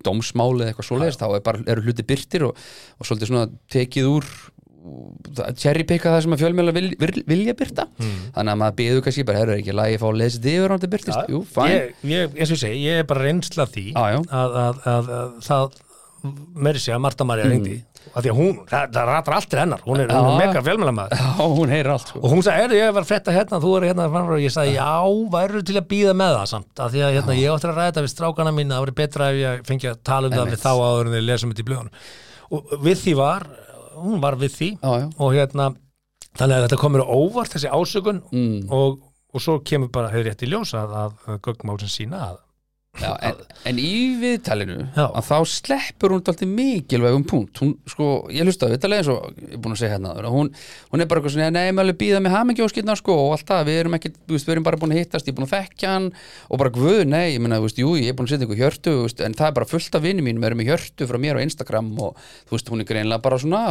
dómsmáli eða eitthvað svoleiðis þá er bara, eru hluti byrtir og, og svolítið svona tekið úr cherrypicka það sem að fjölmjöla vil, vil, vilja byrta þannig að maður byður kannski bara, herru, er ekki lagi að fá að þetta yfir á þetta byrtist, jú, fæn ég, ég, ég segi, ég er bara reynsla því já. Að, að, að, að það meiri sé að Marta Marja Mm. reyndi. Af því að hún, það, það ratar allt til hennar. Hún er, er Já. mega fjölmjölamæður Já, hún heyrir allt sko. og hún sagði, er ég var að frétta hérna þú er hérna, framfram?" og ég sagði, já, væru til að býða með það samt, af því að hérna, ég átti að ræða við strákana mín, það væri betra ef ég fengi að tala um það við þá áður en þeir lesum þetta í blöðunum. Og við því var, hún var við því Já, já. og hérna þannig að þetta komur óvart þessi ásökun Mm. og, og svo kemur bara hefur rétt í ljós að, að, að gögnmál sem sína að Já, en, en í viðtalinu að þá sleppur hún alltaf mikilvægum punkt. Hún, sko, ég hlusta á viðtalið eins og ég er búin að segja hérna að hún, hún er bara eitthvað svona, nei, maður býða með hamingjóskirna sko, og allt það, við erum ekki, þú veist, við erum bara búin að hittast, ég er búin að þekkja hann. Og bara guð, nei, ég meina, þú veist, jú, ég er búin að setja ykkur hjörtu, veist, en það er bara fullt af vinni mínum, erum með hjörtu frá mér á Instagram og þú veist, hún er greinlega bara svona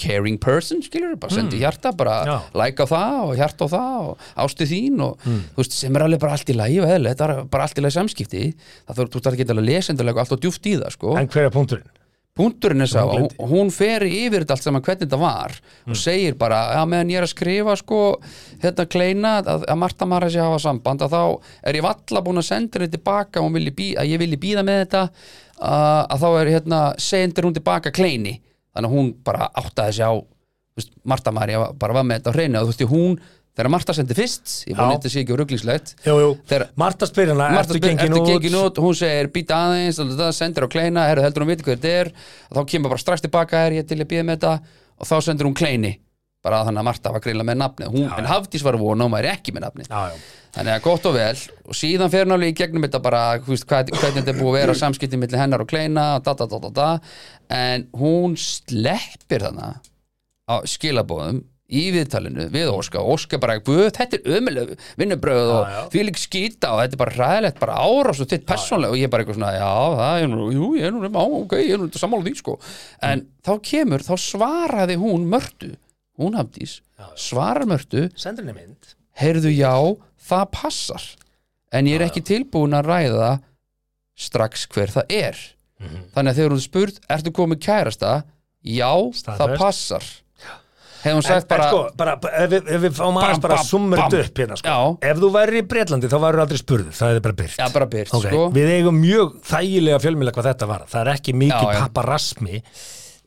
caring person, skilur, bara sendi hjarta bara Já. like á það og hjarta á það og ástu þín og þú veist, sem er alveg bara allt í lagi og eðli, þetta er bara allt í lagi samskipti það þú þú þarf ekki alveg lesendulega allt og djúft í það sko. En hver er punkturinn? punkturinn er sá, Hún hún, fer yfir þetta allt saman hvernig þetta var og segir bara, já meðan ég er að skrifa sko, þetta kleina að, að Marta Mara sé að hafa samband að þá er ég valla búin að senda henni tilbaka og að ég vilji býða með þetta uh, að þá er hérna sendir hún tilbaka kleini þannig að hún bara áttaði sig á veist, Marta Maria bara var með þetta á hreinu. Og þú veist, hún, þegar Marta sendi fyrst ég Já. nýtti sig ekki Þegar- Marta spyr hana, Marta ertu gengin út? gengin út? Hún segir býta aðeins, það sendir á kleina. Herru, heldur hún viti hvað þetta er? Þá kemur bara strax tilbaka er ég til að býða með þetta? Og þá sendir hún kleini. Bara þannig að Marta var greinlega með nafni hún, en Hafdís var vona og maður er ekki með nafni Já, já, þannig að gott og vel. Og síðan fer nálega í gegnum þetta bara hvað, hvernig þetta er búið að vera samskipti milli hennar og kleina da da da en hún sleppir þannig á skilabóðum í viðtalinu við Óska og Óska bara, þetta er ömuleg vinnubröð og Já, já. því lík skýta og þetta er bara ræðilegt, bara árás og þitt persónlega og ég er bara eitthvað svona, já, það er nú jú, ég er nú, á, ok, ég er nú sammála því, sko. En þá kemur, þá svaraði hún mörtu, hún hafdís svarar mynd. Heyrðu já, það passar en ég er ekki tilbúin að ræða strax hver það er þannig að þegar hún spurt ertu komið kærasta, já, það Staðfest. passar hefur hún sagt bara sko, bara, ef við, ef við fáum aðeins bara þetta upp hérna, sko. Ef þú væri í Breitlandi, þá væri aldrei spurður, það er bara byrt. já, bara byrt, Ok, sko Við eigum mjög þægilega fjölmjöla hvað þetta var. Það er ekki mikið já. paparasmi.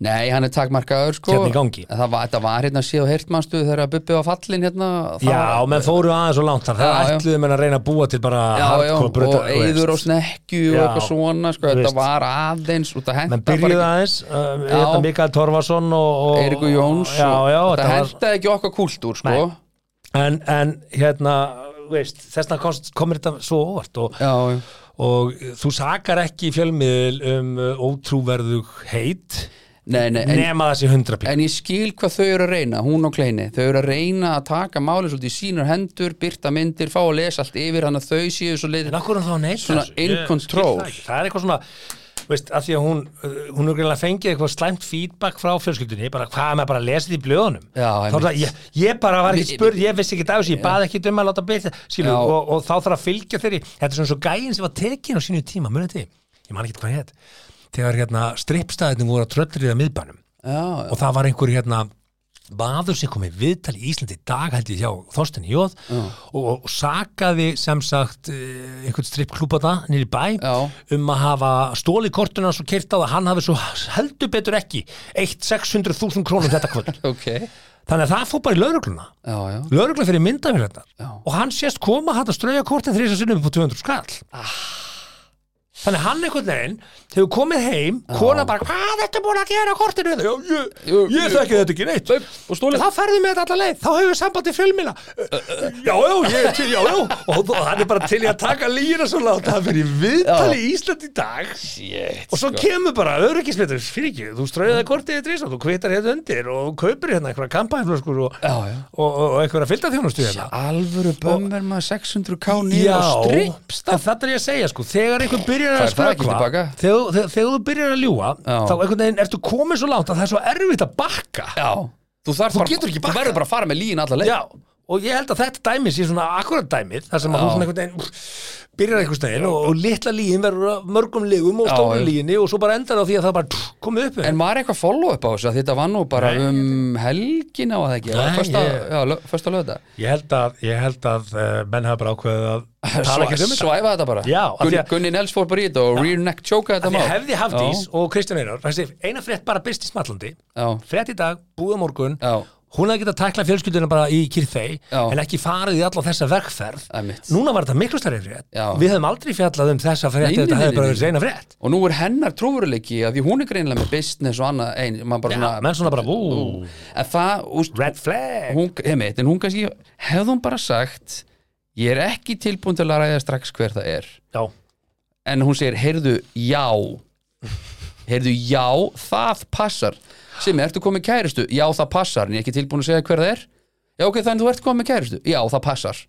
Nei, hann er takmarkaður, sko. Hérna í gangi. Það var, þetta var hérna síð og heyrtmannstuð þegar Bubbi var fallin hérna? Það Já, menn fóru aðeins og langt þar. Það ætluðu menn að reyna að búa til bara já, já, brauta- og eyður og snekju og eitthvað svona, sko, þetta var aðeins Menn byrjuðu aðeins, uh, hérna Mikael Torfarsson og, og Eirikur Jóns Já, og já, þetta hendaði ekki okkar kúltúr, sko. En, en hérna, veist, þessna komur þetta svo óvart og, já, já. og þú sakar ekki í fjölmiðl um uh, ótrúverðug heit Nei, nei, en, nema þessi hundra pík. en ég skil hvað þau eru að reyna, hún og Kleini þau eru að reyna að taka máli svolítið í sínar hendur byrta myndir, fá að lesa allt yfir hann að þau séu svo leið Svona in control. það, ekki. það er eitthvað svona veist, að því að hún, uh, hún er greinlega fengið eitthvað slæmt feedback frá fjölskyldunni bara hvað er maður bara að lesa þetta í blöðunum Já, það, ég, ég bara var ekki spurð ég vissi ekki af þessu, ég baði ekki um að láta byrja skilu, Já. og, og þá þarf að fylgja þeirri þetta er svona svo gæin þegar hérna strippstæðinu voru að tröllriða miðbænum. Já, og það var einhver hérna maður sem kom í viðtal í Íslandi í dag held ég hjá Þorsten Jóð og, og sakaði sem sagt eh, einhvern strippklúpa það nýri bæ Já. um að hafa stóli kortuna og kert á það, hann hafi svo heldur betur ekki eitt 600.000 krónum þetta kvöld. (laughs) Ok. Þannig að það fór bara í laurugluna laurugla fyrir myndavélarnar. Já. og hann sést koma hann að strauja kortin þrýsa sinnum upp á 200 skall þannig hann einhvern veginn hefur komið heim, kona bara hvað ertu búin að gera kortinu? Já, ég, ég jú. þekki þetta ekki neitt. Þá ferðu með þetta alla leið, þá hefur við sambandi fjölmila já, já, ég er til, já, já. Og, hann er bara til í að taka lína svo láta hann fyrir viðtali í Ísland í dag. Shit, og svo sko. kemur bara öryggismitur fyrir ekki, þú strauðið kortið í drísum þú kvitar hérna undir og kaupir hérna einhverja kampæflöskur og, og, og, einhverja fylgdaþjónustu hérna. Alvöru bömmir maður 600k er byrjar að spökva þegar, þú byrjar að ljúga Já. Þá einhvern veginn ertu komið svo langt að það er svo erfitt að bakka. Já, þú Þú getur ekki þú bakkað. verður bara að fara með lín alla leið. Já, og ég held að þetta dæmi sé svona akkurat dæmið þar sem að þú svona einhvern veginn byrjar einhvern veginn og, og litla líin verður mörgum ligum og Já, stóru já. líginni og svo bara endar á því að það bara pff, komið upp En var eitthvað follow up á þessu? Að þetta var nú bara Nei. um helgina og það ekki? Nei, Fyrsta, ég- já, lö- fyrsta lögða Ég held að, ég held að uh, menn hafa bara ákveðið að (laughs) tala ekki um Svæfa þetta bara. Já, því Gunni, Nels fór bara í þetta og rear neck choka þetta mál. hefði Hafdís og Kristján Einar eina frétt bara smallandi. Já, frétt í dag, búið á morgun. Já, hún hefði getað tækla fjölskylduna bara í kyrþei Já. en ekki farið í alla þessa verkferð Einmitt. núna var þetta miklu stærri frétt. Já. við hefum aldrei fjallað um þessa frétt Nei, þetta nei, hefði bara nei, verið eina frétt. Og nú er hennar trúveruleiki að því hún er greinilega með business og annað ein, maður bara Já, svona, menn svona bara, ú, en það, úst, red flag. hún, heimitt, en hún kannski hefði hún bara sagt ég er ekki tilbúin til að ræða strax hver það er. Já, en hún segir, heyrðu, já heyrðu, já, það passar. Simmi, ertu komið kæristu? Já, það passar, en ég er ekki tilbúin að segja hver það er. Já, ok, þannig þú ert komið kæristu? Já, það passar.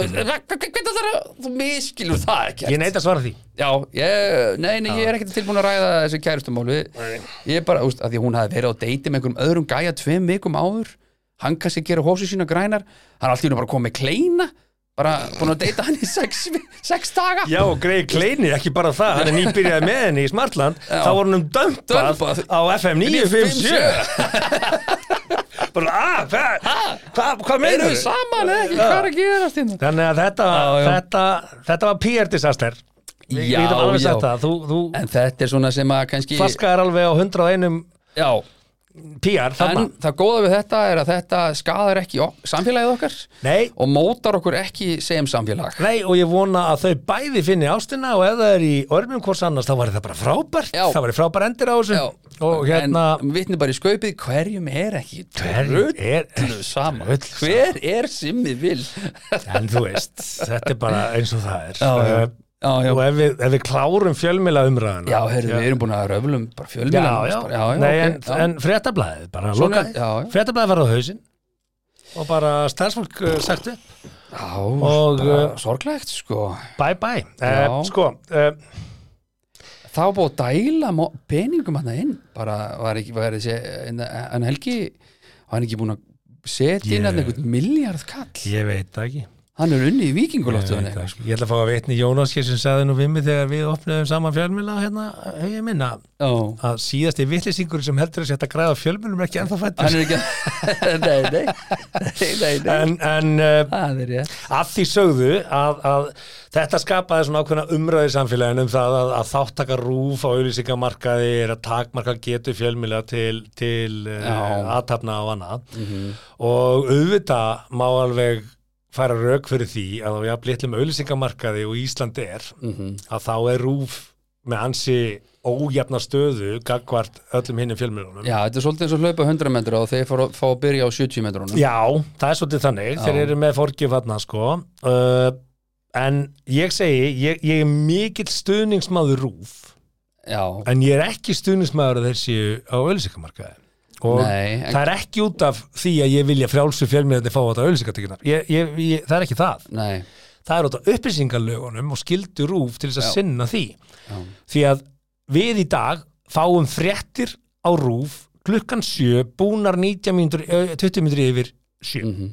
Hvernig það er þú miskilur það ekki Ég neita að svara því. Já, ég, nei, nei, ég er ekkert tilbúin að ræða þessi kærustumál við, ég er bara, úst, að því hún hafi verið á deiti með einhverjum öðrum gæja tveim vikum áður. Hann kannski gera hósu sína grænar. Hann er allt í hennu bara komið með kleina bara búin að deita hann í sex, sex daga. Já, og greið kleini, ekki bara það Hann er nýbyrjaði með henni í Smartland. Já. Þá voru hann dömpað á FM 957 (laughs) Bara, að, hvað hva, meinar við saman ekki, hvað er gerast hérna? Þannig að þetta, Já, já. þetta, þetta var PR disaster. Já, já. það. Þú, þú En þetta er svona sem að kannski flaskaðar alveg á 101 Já, PR en þarna. Það góða við þetta er að þetta skadar ekki samfélagið okkar Nei, og mótar okkur ekki sem samfélag. Nei, og ég vona að þau bæði finni ástina og ef það er í örmum hvors annars þá var það bara frábært, Já. það var frábær endir á þessu. Hérna En vitni bara í skaupið, hverjum er ekki er drullu saman Hver er simmi vil? en þú veist, þetta er bara eins og það er. Já, já. Eh, Já, já, og ef við, ef við klárum fjölmila umræðina já heyrðu, við erum búin að röflum bara já, fjölmjölan já, já, já, Nei, ok, en, en já. fréttablaðið var á hausinn og bara starfsfólk uh, sagt upp. Já, Og, uh, sorglegt sko. Bye bye, uh, sko Það var búið að dæla peningum hann inn. Bara var ekki, var þessi en, en Helgi, var hann ekki búin að setja inn hann einhvern miljard kall? ég veit ekki hann er unni í vikingulóttu ekki. ég ætla að fá að veitni Jónas hér sem sagði nú við mig þegar við opnaðum saman fjölmila hérna, hefur minna? Já, að síðasti vittlisingur sem heldur að setja græða fjölmjölum er ekki ennþá fættur hann er ekki (laughs) nei, nei, nei, nei, en, en uh, að því sögðu að, að þetta skapaði svona ákveðna umræði samfélagin um það að, að þáttaka rúf á auðlýsingamarkaði er að takmarka getu fjölmjöla til, til uh, Já. aðtapna og annað. Mhm. og auðvitað má alveg færa rauk fyrir því að á jafn litlum auðlýsingamarkaði og Ísland er Mhm. að þá er rúf með ansi ójafna stöðu gagvart öllum hinnum fjölmjölunum Já, þetta er svolítið eins og hlaupa 100 metra og þeir fá, fá að byrja á 70 metrunum. Já, það er svolítið þannig, Já. þeir eru með fórgjöf þarna sko. Uh, en ég segi, ég, ég er mikill stuðningsmaður rúf Já, en ég er ekki stuðningsmaður að þeir séu á auðlýsingamarkaði og Nei, það er ekki út af því að ég vilja frjálsu fjölmjölandi fá þetta ég, það er ekki það nei það er út af upplýsingalögunum og skildu rúf til þess að Já. sinna því Já. því að við í dag fáum fréttir á rúf klukkan sjö, búnar 19 mínútur, eh, 20 mínútur yfir sjö Mhm.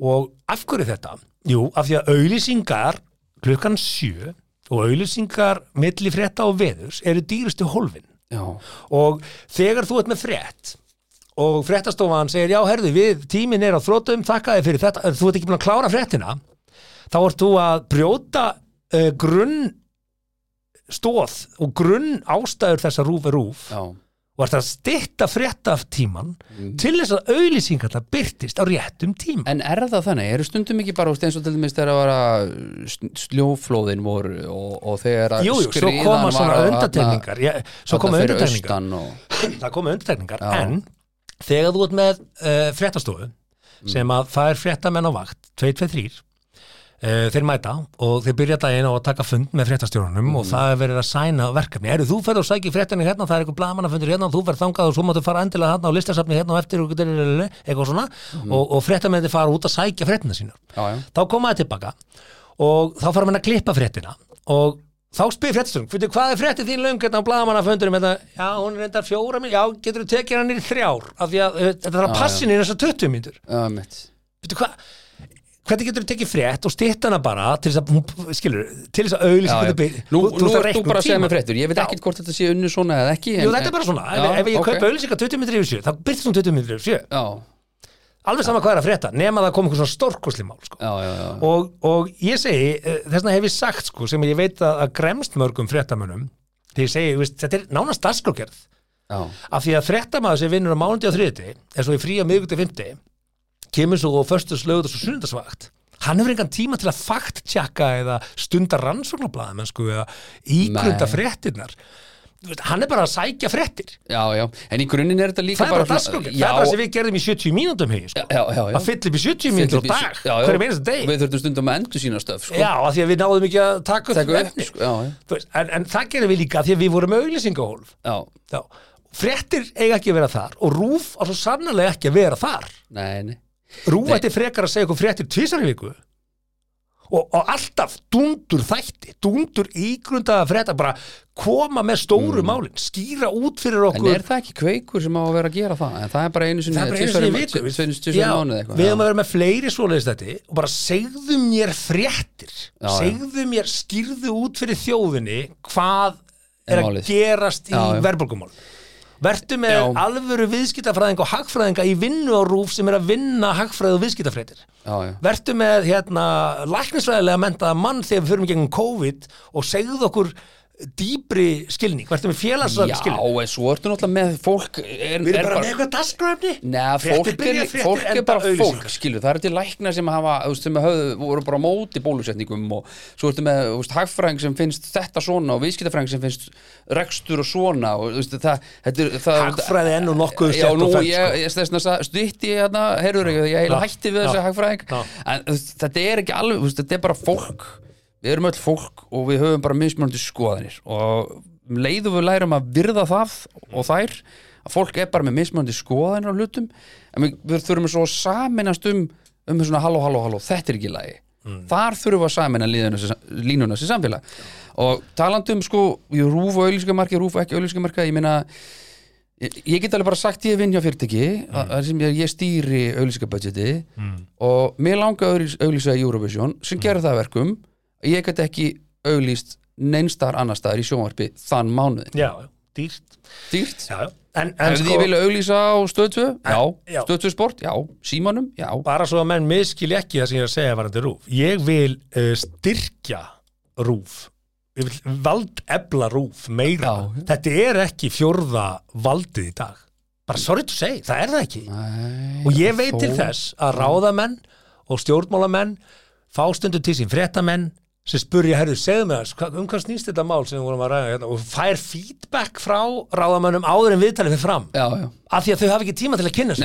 og af hverju þetta? Jú, af því að auðlýsingar klukkan sjö og auðlýsingar milli frétta og veðurs eru dýrustu hólfin Já, og þegar þú ert með frétt og fréttastofan segir já, herðu, við tíminn er á þrótum, þakka þið fyrir þetta. Þú ert ekki búin að klára fréttina. Þá ert þú að brjóta uh, grunn stóð og grunn ástæður þessa rúf er rúf já, og ert að stytta fréttatíman til þess að auðlýsingar það byrtist á réttum tíma. En er það þannig? Eru stundum ekki bara eins og til dæmis þegar að vara sljóflóðin voru og, og þegar að Jú, jú, svo skriðan koma var svona Já, svo koma austan og, það koma undirtekningar Já. en þegar þú ert með uh, fréttastofu sem að það er fréttamenn á vakt 2-2-3 uh, þeir mæta og þeir byrja daginn á að taka fund með fréttastjórunum og það er verið að sæna verkefni. Eru þú ferð og sækir fréttinni hérna það er eitthvað blamanafundur hérna og þú ferð þangað og svo máttu fara endilega hérna á listasafni hérna og eftir og eitthvað svona og, og fréttamenni fara út að sækja fréttina sína já, já, þá koma það tilbaka og þá fara menn að klippa fréttina og þá spyr fréttastjórn, fyrir hvað er fréttið þín löng hérna á blaðamannafundurum hérna, já, hún er reyndar fjóra minn, já, getur þú tekið hann í þrjár? Af því að uh, þetta þarf að passin í þessar 20 mínútur. Já, mitt Veitu hvað, hvernig getur þú tekið frétt og stytt hana bara til þess að, skilur, til þess að já. hvernig byrð- Nú, þú- ert að reikna bara að segja mig fréttur Ég veit ekkert hvort þetta sé unnu svona eða ekki Jú, þetta er bara svona, ef, ég kaupa auðlýsingar 20 mínútur yfir sjö, þá byrðist hún 20 mínútur yfir sjö alveg sama hvað er að frétta, nema það kom einhver svona stórkosli mál sko. já, já, já, og, og ég segi, eh, þess vegna hef ég sagt sko, sem ég veit að, að gremst mörgum fréttamönnum því ég segi, veist, þetta er nánast já, af því að fréttamaður sem vinnur á mánundi á þriðti er svo í frí á miðvikti fymti kemur svo á föstu slögut og svo sunnundasvakt hann hefur engan tíma til að fakt tjekka eða stunda rannsóknarblaða mennsku eða ígrunda Nei. Hann er bara að sækja fréttir. Já, já, en í grunninn er þetta líka það er bara já, það er bara sem við gerðum í 70 mínútum hegi, sko. já, já, já. að fylla upp í 70 mínútur á dag. hverju meinast deg við þurftum stundum að endur sína stöf sko. já, af því að við náðum ekki að taka upp efni. sko, en, en það gerum við líka af því að við vorum Já. fréttir eiga ekki að vera þar og rúf á svo sannlega ekki að vera þar. Nei, nei. Rúf ætti frekar að segja okkur í viku og, og alltaf dundur þætti dundur ígrundaða frétta bara koma með stóru málin skýra út fyrir Mm. En okkur. er það ekki kveikur sem á að vera að gera það? En það er bara einu sinni Við höfum að vera með fleiri svoleiðis þetta og bara segðu mér fréttir. Já, segðu mér, skýrðu út fyrir þjóðinni hvað er að gerast í verðbólkumál Vertu með Já. alvöru viðskiptafræðinga og hagfræðinga í vinnu á rúf sem er að vinna hagfræð og já, Vertu með hérna læknisfræðilega mentaða mann þegar við förum í gegnum COVID og segðu okkur dýbri skilning, vertu með félagslega já skilning? en svo ertu náttúrulega með fólk er, Við er erum bara með eitthvað dagskrafni Nei, fólk er, byrja, fréttir fólk er bara fólk, skilur, það eru til læknar sem hafa, sem höfðu, voru bara móti bólusetningum og svo ertu með, hagfræðing sem finnst þetta svona og viðskiptafræðing sem finnst rekstur og svona og, þú veist, það, þetta er, það Hagfræði enn og nokkuð Já, nú, ég, sko. stutti hérna, heyrður ekki, ég heila Já, hætti við já, þessi hagfræðing. Já. en þetta er ekki alveg, þetta er bara fólk við erum öll fólk og við höfum bara mismunandi skoðanir og um leiðum við lærum að virða það og þær að fólk er bara með mismunandi skoðanir á hlutum en við, við þurfum svo að saminast um um svona halló, halló, halló, þetta er ekki lagi. Þar þurfum við að samina línuna sem- samfélag. Og talandi um sko, ég rúf og auðlýsingamarki rúf og ekki auðlýsingamarka, ég meina ég, get alveg bara sagt ég vinn hjá fyrirtæki mm. ég, stýri auðlýsingabudgeti og mér langa að auðlýsa í Eurovision sem gerir það að verkum ég get ekki auðlýst neinstar annar staðar í sjónvarpi þann mánuðin. Já, dýrt Dýrt. já, já. En, en sko, ég vilja auðlýsa á stöðtöð? Já. já. Stöðtöð sport? Já. Símanum? Já. bara svo að menn miskil ekki það sem ég er að segja varandi rúf ég vil uh, styrkja rúf ég vil vald ebla rúf meira Já. þetta er ekki fjórða valdið í dag bara sorry to say, það er það ekki Nei, og ég veit þó- til þess að ráðamenn og stjórnmálamenn fá stundu til sín fréttamenn sem spurja, herðu, segðu mig þess um hvað snýst þetta mál sem við vorum að ræða hérna? Og fær feedback frá ráðamönnum áður en viðtalið fyrir fram. Já, já. af því að þau hafa ekki tíma til að kynna sig.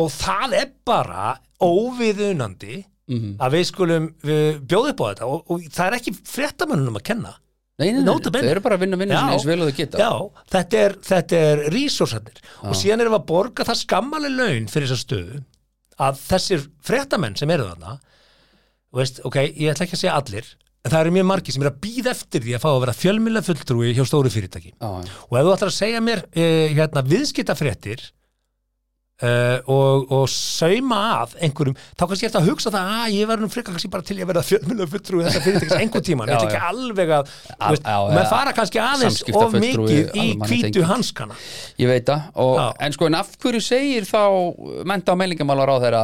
Og það er bara óviðunandi Mhm. að við skulum bjóða upp á þetta. Og, og það er ekki fréttamönnum að kenna. Nei, nei, nei, þau eru bara að vinna vinna eins vel og þau geta. Já, þetta er, þetta er resursarnir. Og síðan erum við að borga það skammaleg laun fyrir þessa stöðu að þessir fréttamenn sem eru þarna veist, ok, ég ætla ekki að segja allir en það eru mjög margir sem eru að býða eftir því að fá að vera fjölmjöla fulltrúi hjá stóru fyrirtæki Já, já. og ef þú ætlar að segja mér eh, hérna, viðskiptafréttir Uh, og, og sauma að einhverjum, þá kannski eftir að hugsa það að ég verður nú frekar kannski bara til ég verða fjölmjöla fulltrúi þessa fyrirtækis (laughs) einhver tíma ég ætla ekki alveg að já. fara kannski aðeins of mikið í hvítu hanskana Ég veit það, og, en sko en af hverju segir þá menta á meilingamálar á þeirra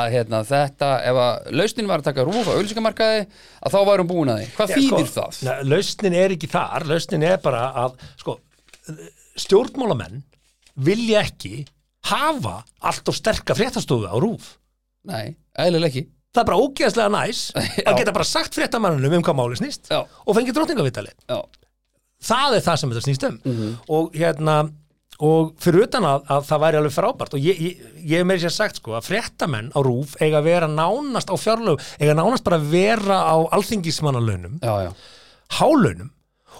að hérna, þetta, ef að lausnin var að taka rúf á auðlýsingamarkaði að þá varum búin að því. Hvað þýðir það? Nei, lausnin er ekki þar, lausnin er bara að sko, stjórnmálamenn vilja ekki hafa allt og sterka fréttastofu á rúf Nei, eðlilega ekki. það er bara ógeðslega næs (laughs) að geta bara sagt fréttamannunum um hvað máli snýst Já. og fengið drottningavitali Já, það er það sem þetta snýst um Mhm. og hérna og fyrir utan að, að það væri alveg frábært og ég, ég, ég hef meiri sér sagt sko að fréttamenn á rúf eiga að vera nánast á fjárlög eiga nánast bara að vera á alþingismannalaunum hálunum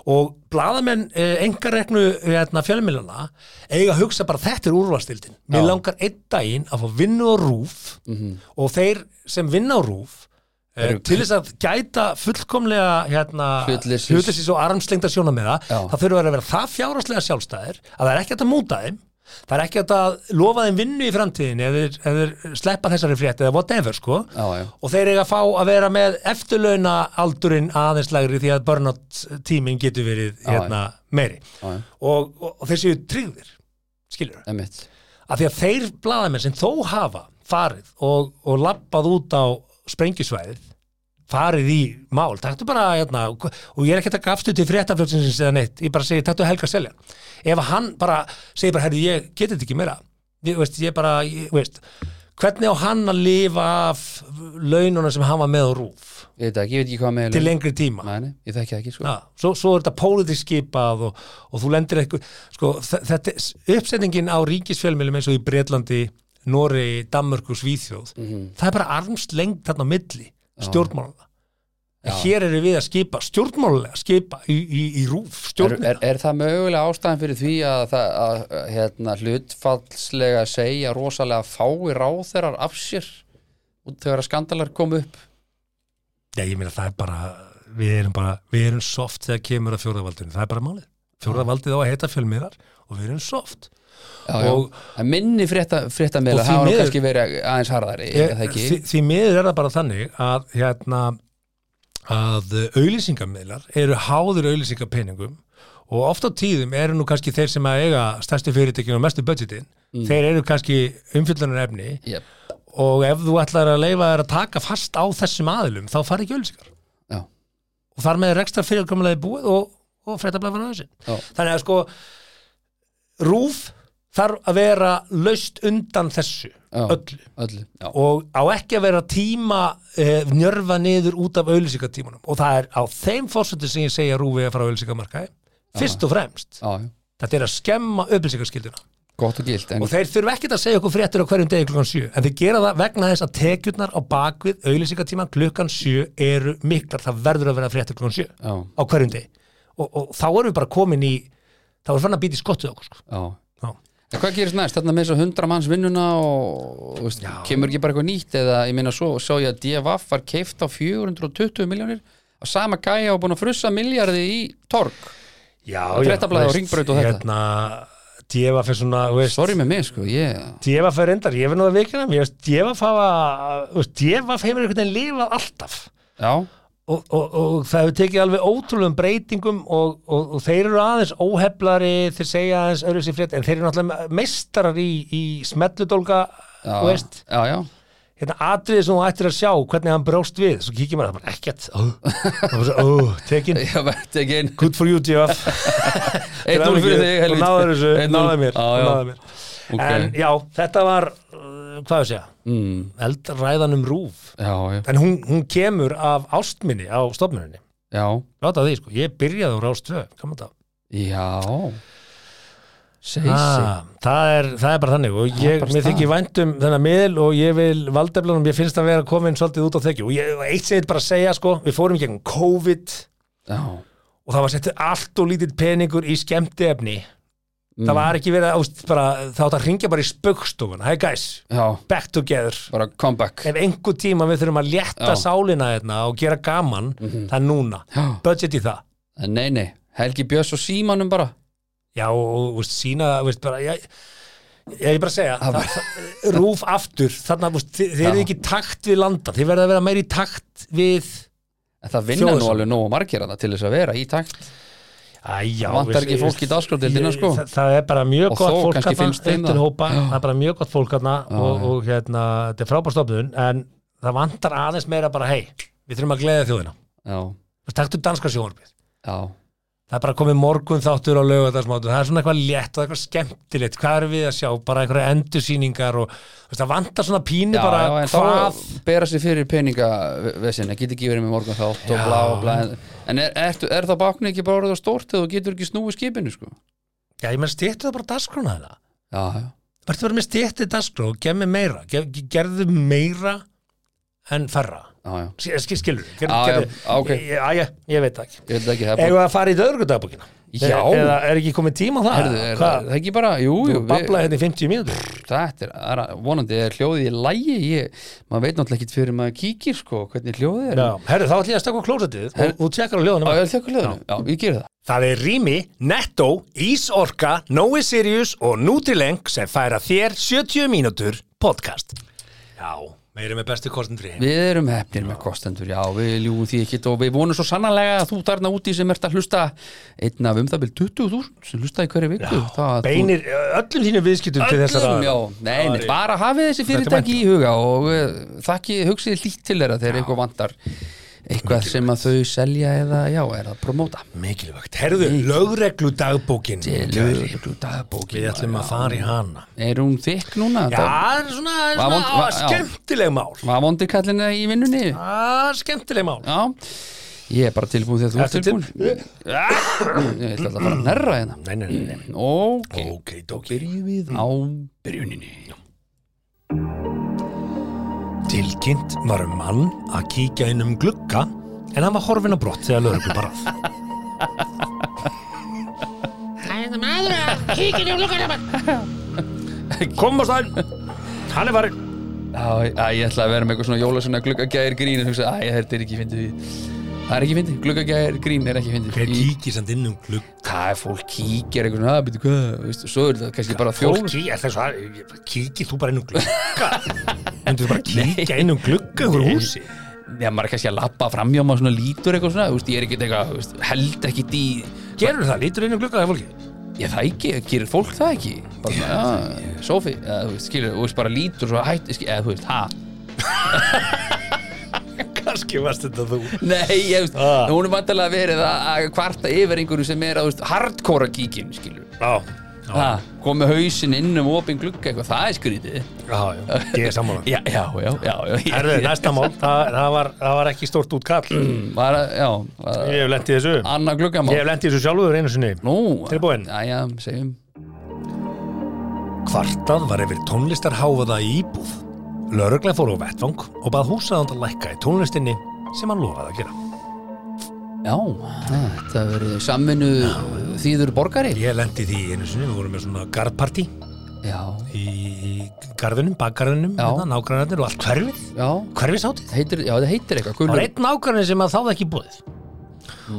og blaðamenn eh, engareknu hérna, fjölmilana eiga að hugsa bara þetta er úrvalstildin mér langar einn daginn að fá vinnu á rúf og þeir sem vinna á rúf eh, Eru- til þess að gæta fullkomlega hérna, hlutleysis. og armslengda sjóna með það þurfa að vera það fjárhagslega sjálfstæðir að það er ekki að múta þeim það er ekki að lofa þeim vinnu í framtíðin eða sleppa þessari frétt eða whatever sko. Já, já. og þeir eiga að fá að vera með eftirlauna aldurinn aðeins lægri því að burnout tíminn getur verið Já, hérna, meiri. Og, og, og þeir séu tryggðir skilur Emitt. að því að þeir blaðamenn sem þó hafa farið og, og lappað út á sprengjusvæðið farið í mál, taktu bara hérna, og ég er ekki að taka afstöð til fréttafljóðsins eða neitt, ég bara segi, taktu Helga Seljan ef hann bara segir bara, herri, ég geti þetta ekki meira. Ég, veist, ég bara, ég, veist hvernig á hann að lifa af laununa sem hann var með á rúf Ég veit ekki, ég veit ekki hvað með til lengri tíma. Það ekki, sko. Ja, svo, svo er þetta pólitísk skipað og, og þú lendir eitthvað sko, þe- þetta, uppsetningin á ríkisfjölmjölum eins og í Breitlandi, Noregi, Danmörku og Svíþjóð Mhm. það er bara armslengt þarna á milli Já. hér eru við að skipa stjórnmálulega skipa í, í, í rúf er, er, er það mögulega ástæðan fyrir því að, það, að hérna, hlutfallslega segja rosalega fái ráþerar af sér út þegar að skandalar kom upp? Já, ég meina það er bara við erum bara, við erum soft þegar kemur að fjórðavaldinu, það er bara málið. Fjórðavaldið á að heita fjölmiðlar og við erum soft já, minni frétta, fréttameila það var kannski verið aðeins harðari er ekki? því, því miður er það bara þannig að hérna að auðlýsingamidlar eru háður auðlýsingapeningum og oft á tíðum eru nú kannski þeir sem að eiga stærstu fyrirtekinu og mestu budgetin þeir eru kannski umfyllunar efni Yep. og ef þú ætlar að leifa þær að taka fast á þessum aðilum þá fari ekki auðlýsingar Já. og þar með rekstar fyrirkomulegi búið og, og fréttablaðan Já. þannig að sko rúf þarf að vera laust undan þessu Já. öllu. Öllu, og á ekki að vera tíma eh, njörfa niður út af auðlýsingatímanum og það er á þeim fórsöndi sem ég segja rúfi að fara auðlýsingamarkaði fyrst og fremst, já, þetta er að skemma auðlýsingaskilduna og gilt en, og þeir þurfa ekkert að segja okkur fréttur á hverjum degi klukkan 7 en þeir gera það vegna þess að tekjurnar á bakvið auðlýsingatíman klukkan 7 eru miklar, það verður að vera fréttur klukkan 7 já, á hverjum degi. Og, og þá erum við bara komin í þá erum við fann að býta í skottið okkur sko. Já. En hvað gerist næst? Þarna með þess að hundra manns vinnuna og, og veist, kemur ekki bara eitthvað nýtt eða ég meina svo sá ég að DFF var keift á 420 miljónir að sama gæja og búin að frussa miljardi í torg Já, og og þetta. Hérna, djefa fyrir svona, veist Sorry með mig sko, ég djefa fyrir endar, ég verð nú að veist, fafa, þú veist, djefa hefur einhvern veginn lifað alltaf Já, og, og, og það hefur tekið alveg ótrúlegum breytingum og, og, og þeir eru aðeins óheflari, þeir segja aðeins öðru sér frétt, en þeir eru náttúrulega meistarar í, í smelludólga, þú veist. hérna atriði sem þú ættir að sjá hvernig hann bróst við, svo kíkir maður það er ekkert, og tekin. (laughs) Inn good for you, djefa (laughs) 1-0 fyrir þig, og náður þessu, 1-0. náður mér, náður mér. Ok. en já, þetta var hvað ég segja, mm, eldræðan um rúf. Já, já, en hún, hún kemur af ástminni á stofnuninni. Láta því, sko, ég byrjaði á rást 2 kannan það. Já. Segi Ah, það, er, það er bara þannig. Og ég, mér þykir væntum þennan miðl og ég vil valdeflunum, ég finnst að vera komin svolítið út á þekju. Og ég, eitt segir bara að segja sko, við fórum í gegnum COVID Já, og það var settið allt og lítið peningur í skemmti efni Mm. Það var ekki verið ást, bara, það átt að ringja bara í spöggstofun hey guys, já, back together. Bara comeback ef einhver tíma við þurfum að létta Já. Mhm. sálina hérna og gera gaman, það er núna. Já, budget í það. En nei, nei, Helgi Björns og Símanum bara. Já og, og veist, sína veist, bara, ég, ég er bara að segja Það það, það, rúf aftur þarna, veist, þið, þið eru Já. ekki í takt við landa þið verða að vera meir í takt við En það vinna nú Þjóðsson. alveg nógu margir að það til þess að vera í takt Æ, já, Það vantar ekki fólk í dagskrárdeildina, ég- sko. það, það er bara mjög Og gott fólk þarna, það. er bara mjög gott fólk þarna og, og hérna, þetta er frábárstofnun en það vantar aðeins meira bara hei, við þurfum að gleða þjóðina. Já, Taktu danska sjónvarpið. Já, Það er bara komið morgun þáttur á lögadagsmátu það er svona eitthvað létt og eitthvað skemmtilegt. Hvað erum við að sjá, bara einhverja endursýningar og veist, það vantar svona pínu já, bara já hvað bera sér fyrir peningavesin, það getur ekki verið með morgun þátt og blá og blá En er, er, er það báknu ekki bara orðið á stórt þegar þú getur ekki snúið skipinu, sko? Já, ég menn stýttu það bara dagskrána þetta Já, já, Verður bara með stýttið dagskrá og gef mér meira. Gef, gerðu meira en færra skil- skilur ég, veit ekki. Við að fara í döðrugudagbókina Já. Eða er ekki komið tíma það? Er það ekki bara, jú, jú Þú bablaði hérna í 50 mínútur. Þetta er, vonandi er hljóðið í lægi maður veit náttúrulega ekki fyrir maður kíkir sko, hvernig hljóðið er. Herru, þá ætlum ég að stakka á klósetið og þú tjekkar á hljóðinu, það. Það er Rými, Netto, Ísorka, Nói Sirius og Nutrileng sem færa þér 70 mínútur podcast. Já, meiri með bestu kostendri. Við erum hefnir með kostendur, já, við ljúum því ekki og við vonum svo sannanlega að þú þarna úti sem ert að hlusta einn af um það byrð 20.000 sem hlusta í hverju viku að þú- Beinir öllum þínum viðskiptum til þessara... Öllum, já, nei, nei, bara hafið þessi fyrirtæki í huga og þakki, hugsið lít til þeirra þegar einhver vantar eitthvað sem að þau selja eða já, er að promóta Mikilvægt. Herðu, lögreglu dagbókin. Lögreglu dagbókin Við ætlum að fara í hana. Er hún þykk núna? Já, það er svona, svona vond- á, já. skemmtileg mál. Var vondi kallina í vinnunni? Er skemmtileg mál. Já, ég er bara tilbúin þegar þú ert tilbúin (coughs) Ég ætla að fara að nerra hérna Nei, nei, nei, nei. Ok, Ok, dóki. byrjum við á byrjuninni Tilkynnt var um mann að kíkja inn um glugga en hann var horfin á brott þegar lögreglu barað. Kom á staðinn, hann er farin. Já, ég ætla að vera með eitthvað svona jólasuna gluggagæðir grín og hugsa, æ, þetta er ekki fyndið Það er ekki fyndið, gluggagæðir grín er ekki fyndið Hver kíkir samt inn um glugga? Það er fólk kíkir eitthvað svona, að byrja hvað, svo er þetta kannski bara Fólk þjól kíkir, þess að kíkir þú bara inn um glugga? (laughs) En þú bara kíkja inn um glugga ykkur húsi? Já, maður er kannski að lappa framjá maður svona lítur eitthvað svona, ég er ekkert eitthvað, held ekki í Gerur það, lítur inn um glugga þegar fólki? Ég það ekki, gerir fólk það ekki bara svona, já, Sofi, eða þú veist, skilur, þú veist, bara lítur svo hætt, skilur, eða þú veist, ha (laughs) Kannski varst þetta þú. Nei, ég veist, Ah. hún er vantilega verið að að kvarta yfir einhverju sem er að, hardcore kíkin, skilur Já, ha, kom með hausinn inn um opin glugga eitthvað, það er skrítið já, já, ég er sammála. (laughs) Já, já, já, já, já Herðu, næsta mál, það, það, var, það var ekki stórt útkall. (clears throat) Var, að- já, var, Ég hef lent í þessu. annað gluggamál Ég hef lent í þessu sjálfur einu sinni. Nú, Tilbúin? Já, já, segjum Kvartað var yfir tónlistarháfaða í íbúð. Lörglega fór á vettvang og bað húsaðand að lækka í tónlistinni sem hann lofaði að gera. Já, þetta verið samvinnu þýður borgari Ég lendi því einu sinni, við vorum með svona garðparti Já, í, í garðinum, bakgarðinum, Já. hérna, nágrannarnir og allt hverfið, já, hverfisátið. heitir, já, það heitir eitthvað Það var einn nágrannin sem að þáði ekki búið.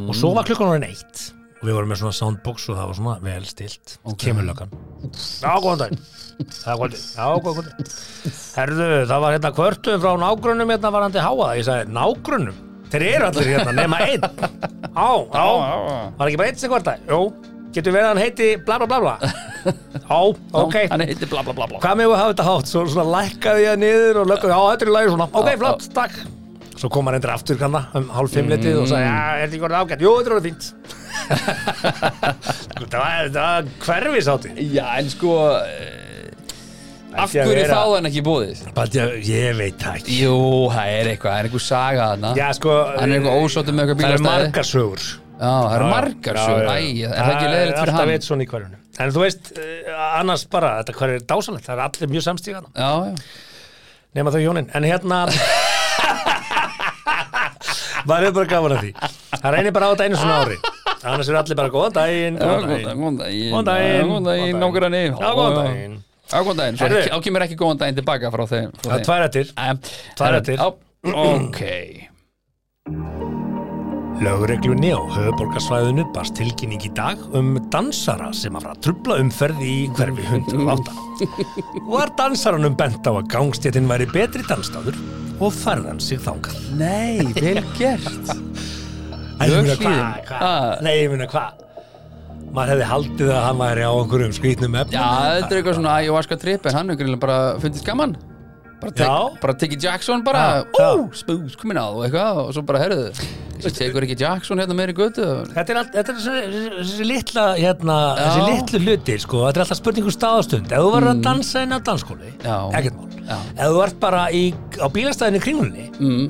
Og svo var klukkan orðin eitt og við vorum með svona soundbox og það var svona vel stilt. Ok. Kemur löggan. Já, góðan dag. Það kvöldi. Já. Herðu, það var hérna kvörtuð frá nágrönnum hérna varandi háaða. Ég sagði, nágrönnum? Þeir eru allir hérna, nema einn. Á, á. Var ekki bara einn sem kvartaði? Jú. Getur verið að hann heiti bla bla bla bla? (laughs) Já, ok. Hann heitir bla bla bla bla Hvað með að hafa þetta hátt? Svo svona lækkaði ég niður og þetta er í lagi svona. Ok, flott, takk. Svo kom hann endur aftur kanna um hálf fimmletið og sagði, já, er þetta ekki orðið ágætt? Jú, þetta er orðið fínt. (laughs) þetta var, var hverfisátti. Já, en sko Af hverju vera- þá hann ekki búið? Ég veit það ekki. Jú, það er eitthvað, það er eitthvað saga þarna. Já, sko, Hann er eitthvað ósóttur með eitthvað það eru bílastæði. margar sögur. Já, það eru margar sögur, æ, er það ekki leðilegt fyrir Alltaf hann? veit svona í hverjunum. En þú veist, eh, annars bara, þetta hver er dásanlegt, það er allir mjög samstíðan. Já, já, nema þau hjónin. En hérna (laughs) maður er bara gaman að því? Það reynir bara á þetta einu svona ári. Annars eru allir bara góðan daginn góðan daginn. góðan daginn Daginn. Góðan daginn, svo ekki- þá kemur ekki góðan daginn tilbaka frá þeim frá það er þeim. tvær eftir Æ, Tvær herðu, eftir. já, Ok lögreglunni á höfuborgarsvæðinu barst tilkynning í dag um dansara sem að fara að trubla umferð í hverfi 108 (laughs) var dansaranum bent á að gangstéttin væri betri danstáður og færðan sig þangað Nei, vel (laughs) gert Æ, ég Löghlíðin. hvað? Ah. Nei, ég meina hvað maður hefði haldið að hann væri á einhverjum skrýtnum efnum. Já, þetta er eitthvað svona ayahuasca trip en hann greinilega bara fundist gaman. Bara, tek, bara tekið Jackson bara, ó, spús, komin á og eitthvað og svo bara þessi tekur ekki Jackson hérna meiri götu? Þetta er, allt, þetta er þessi, litla hérna, þessi litlu hlutir sko, þetta er alltaf spurningu staðastund ef þú verður að dansa inn á dansskóli Mm. Já. ekkert mál, ef þú ert bara í, á bílastæðinu í kringlunni mm,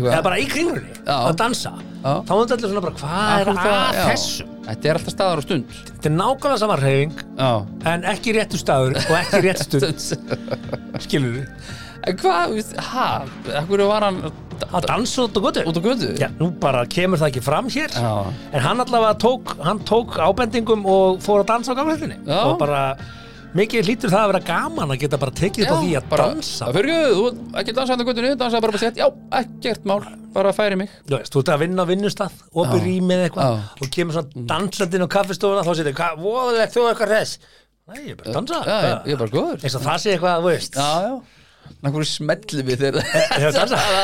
eða bara í kringlunni Já. að dansa. Þá er þetta allir svona bara hvað er að þessu? Þetta er alltaf staðar og stund. Þetta er nákvæmlega sama hreyfing Já. en ekki réttu staður og ekki rétt stund. (laughs) Skilur við, En hvað, ha, ekkur var hann að dansa út á götu? Út á götu? Já, nú bara kemur það ekki fram hér. Já. en hann allavega tók, hann tók ábendingum og fór að dansa á gamleitinni Já. og bara mikið hlýtur það að vera gaman að geta bara tekið upp á því að bara, dansa. Fyrir ekki, þú ekki dansa hann á götunni, dansa bara bara sett Já, ekkert mál, bara færi mig. Þú veist, þú ert að vinna á vinnustað opið rýmið eitthvað og kemur svona danslandinn á kaffistofuna þá sér þau, hvað, voðalegt þú eitthvað þess Nei, ég er bara að dansa. Eins og það sé eitthvað, þú veist. Já, já Ná hverju smellum við þegar Þegar. (laughs)